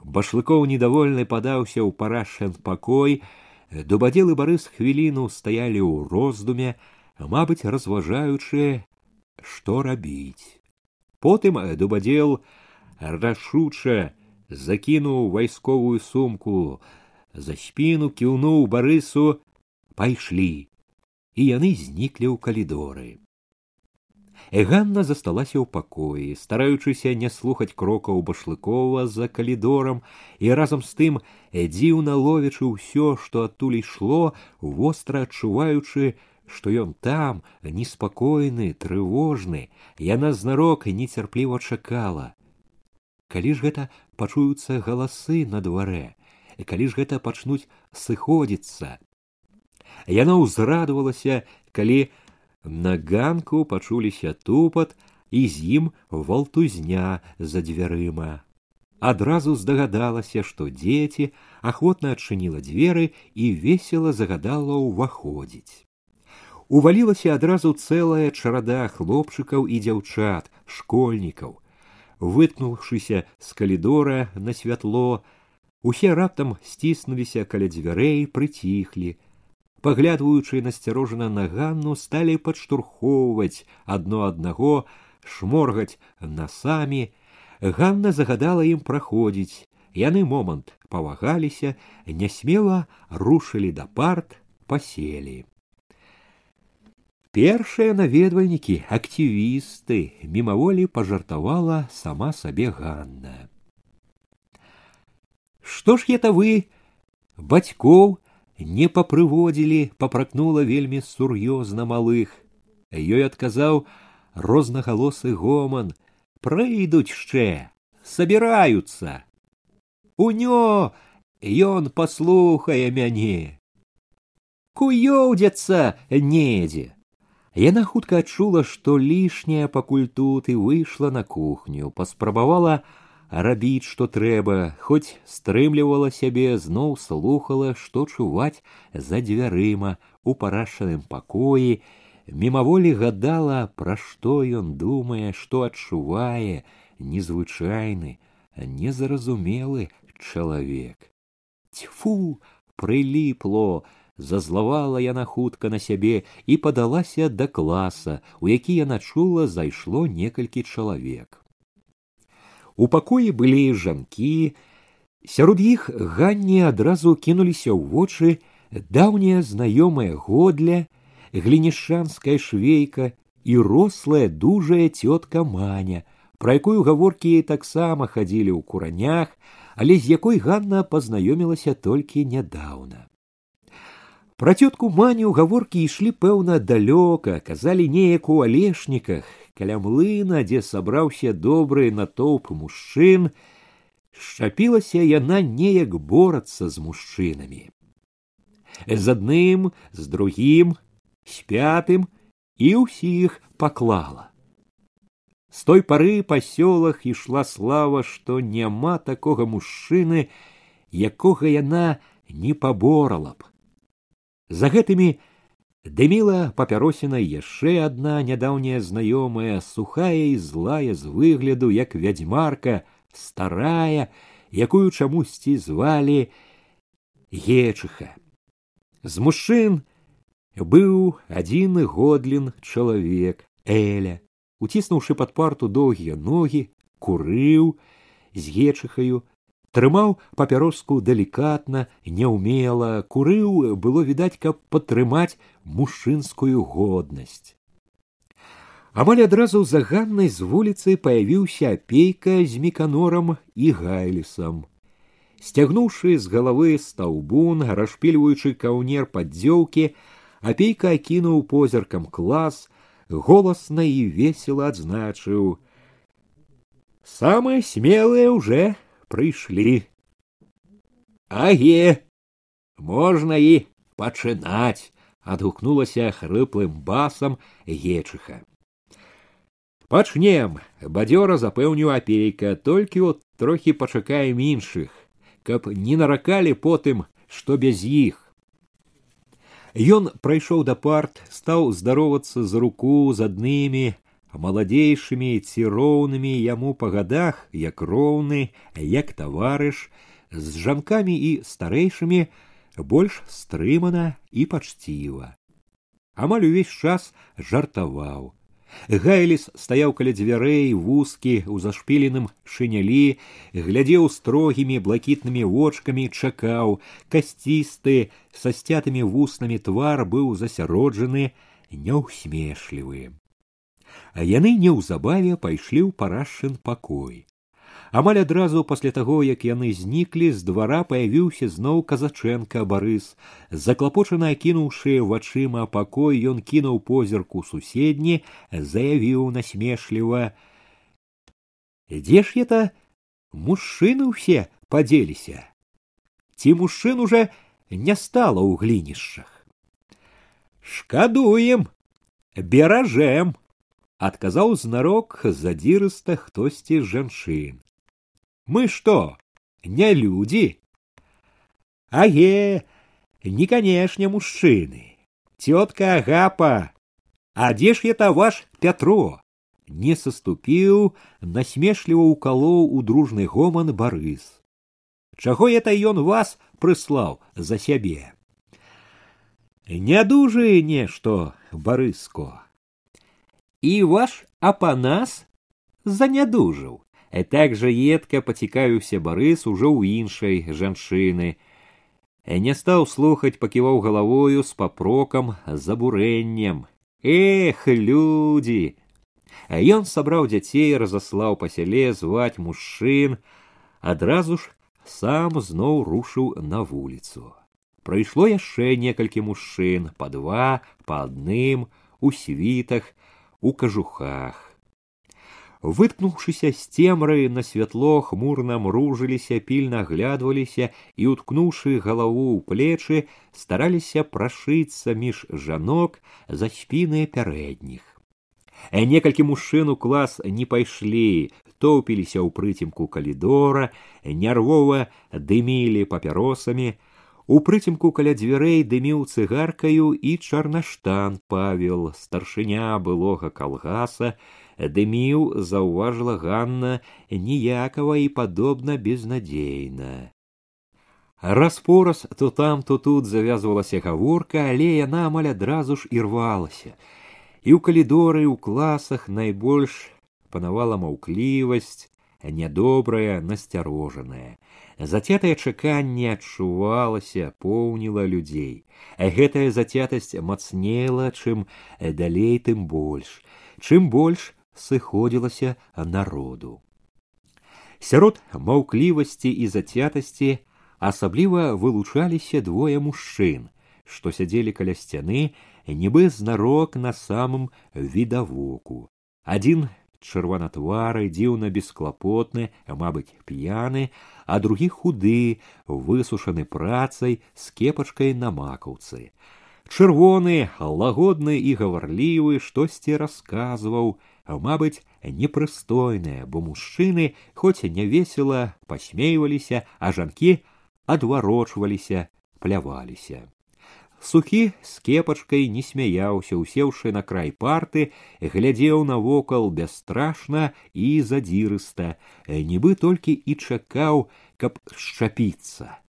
башлыкоў недовольны падаўся ў парашен пакой дубадзелы барыс хвіліну стаялі ў роздуме мабыць разважаючы што рабіць потым дубадзел рашуча закінуў вайсковую сумку за спіну кіўнуў барысу пайшлі і яны зніклі ў калідоры. Ганна засталася ў пакоі, стараючыся не слухаць крокаў башлыкова за калідорам і разам з тым дзіўна ловячы ўсё, што адтуль ішло, востра адчуваючы, што ён там неспакойны трывожны яна знарок нецярпліва чакала. Калі ж гэта пачуюцца галасы на дварэ калі ж гэта пачнуць сыходзіцца яна ўзрадавалася калі на ганку пачуліся тупат і з ім валтузня за дзвярыма. Адразу здагадалася што дзеці ахвотна адчыніла дзверы і весела загадала ўваходзіць. Увалілася адразу цэлая чарада хлопчыкаў і дзяўчат школьнікаў. Выткнуўшыся з калідора на святло усе раптам сціснуліся каля дзвярэй прыціхлі паглядваючы насцярожана на ганну сталі падштурхоўваць адно аднаго шморгаць насамі. Ганна загадала ім праходзіць. Яны момант павагаліся нясмела рушылі да парт паселі. Першыя наведвальнікі актывісты мімаволі пажартавала сама сабе Ганна. Што ж это вы бацькоў не папрыводзілі, папракнула вельмі сур'ёзна малых. Ёй адказаў рознагалосы гоман: прыйдуць яшчэ, сабіраюцца. Унё ён паслухае мяне. Куёўдзяцца недзе. Яна хутка адчула, што лішняя пакуль тут і выйшла на кухню, паспрабавала рабіць, што трэба, хоць стрымлівала сябе, зноў слухала, што чуваць за дзвярыма у парашаным пакоі, мімаволі гадала, пра што ён думае, што адчувае незвычайны, незразумелы чалавек. Тьфу, прыліпло, зазлавала яна хутка на сябе і падалася да класа, у які яна чула зайшло некалькі чалавек. У пакоі былі жанкі, сярод іх ганні адразу кінуліся ў вочы даўняя знаёмая годля, глінішанская швейка і рослая дужая цётка маня, пра якую гаворкі таксама хадзілі ў куранях, але з якой Ганна пазнаёмілася толькі нядаўна. Пра цётку маню гаворкі ішлі пэўна далёка, казалі неяк у алешніках, каля млына, дзе сабраўся добры натоўп мужчын, шчапілася яна неяк борацца з мужчынамі. З адным, з другім, з пятым і ўсіх паклала. З той пары па сёлах ішла слава, што няма такога мужчыны, якога яна не паборала б. За гэтымі Дыміла папяросінай яшчэ адна нядаўняя знаёмая, сухая і злая з выгляду, як вядзьмарка, старая, якую чамусьці звалі Гечыха. З мужчын быў адзіны годлін чалавек, Эля, уціснуўшы пад парту доўгія ногі, курыў з гечыхаю, трымаў папяроску далікатна няўмела курыў было відаць каб падтрымаць мужчынскую годнасць. Амаль адразу за ганнай з вуліцы паявіўся апейка з міканорам і гайлісам. Сцягнуўшы з галавы стаўбун расшпільваючы каўнер паддзёўкі апейка акінуў позіркам клас голасна і весела адзначыў. Самые смелые уже прыйшлі. Аге, можна і пачынаць, адгукнулася хрыплым басам гечыха. Пачнем, бадзёра запэўніў апейка, толькі от трохі пачакаем іншых, каб не наракалі потым, што без іх. Ён прайшоў да парт, стаў здаровацца з руку з аднымі, маладзейшымі ці роўнымі яму па гадах як роўны як таварыш з жанкамі і старэйшымі больш стрымана і пачціва. Амаль увесь час жартаваў. Гайліс стаяў каля дзвярэй вузкі у зашпіленым шынялі глядзеў строгімі блакітнымі вочкамі чакаў. Касцісты са сцятымі вуснамі твар быў засяроджаны няўсмешлівы яны неўзабаве пайшлі ў парашын пакой. Амаль адразу пасля таго, як яны зніклі, з двара паявіўся зноў казачэнка барыс. Заклапочана акінуўшы вачыма пакой, ён кінуў позірку суседні, заявіў насмешліва: « Дзе ж это мужчыны ўсе падзеліся. Ці мужчын уже не стала ў глінішчах. Шкадуем, беражэм, адказаў знарок задзірыста хтосьці з жанчын мы што не людзі аге не канешне мужчыны цётка агапа а дзе ж это ваш пятро не саступіў насмешліва ўкалоў у дружны гоман барыс чаго это ён вас прыслаў за сябе не дужы нешто барыско і ваш апанас занядужыў. І так жа едка пацікавіўся барыс ужо ў іншай жанчыны. Не стаў слухаць, паківаў галавою з папрокам з абурэннем. Эх, людзі! Ён сабраў дзяцей, разаслаў па сяле зваць мужчын, адразу ж сам зноў рушыў на вуліцу. Прайшло яшчэ некалькі мужчын, па два, па адным, у світах, у кажухах. Выткнуўшыся з цемры на святло хмурна мружыліся, пільна аглядваліся і, уткнуўшы галаву ў плечы, стараліся прашыцца між жанок за спіны пярэдніх. Некалькі мужчын у клас не пайшлі, тоўпіліся ў прыцемку калідора, нервова дымілі папяросамі, У прыцемку каля дзвярэй дыміў цыгаркаю і чарнаштан павел старшыня былога калгаса дыміў заўважыла ганна ніякава і падобна безнадзейна. Распораз то там то тут завязвалася гаворка але яна амаль адразу ж ірвалася і ў калідоры ў класах найбольш панавала маўклівасць нядобрае насцярожанае зацятае чаканне адчувалася поўніла людзей. Гэтая зацятасць мацнела чым далей тым больш. Чым больш сыходзілася народу. Сярод маўклівасці і зацятасці асабліва вылучаліся двое мужчын што сядзелі каля сцяны нібы знарок на самым відавоку. Адзін чырванатвары дзіўна бесклапотны мабыць п'яны а другі худы высушаны працай з кепачкай на макаўцы. Чырвоны лагодны і гаварлівы штосьці расказваў мабыць непрыстойнае бо мужчыны хоць весела пасмейваліся а жанкі адварочваліся пляваліся Сухі з кепачкай не смяяўся, усеўшы на край парты, глядзеў навокал бясстрашна і задзірыста, нібы толькі і чакаў, каб шчапіцца.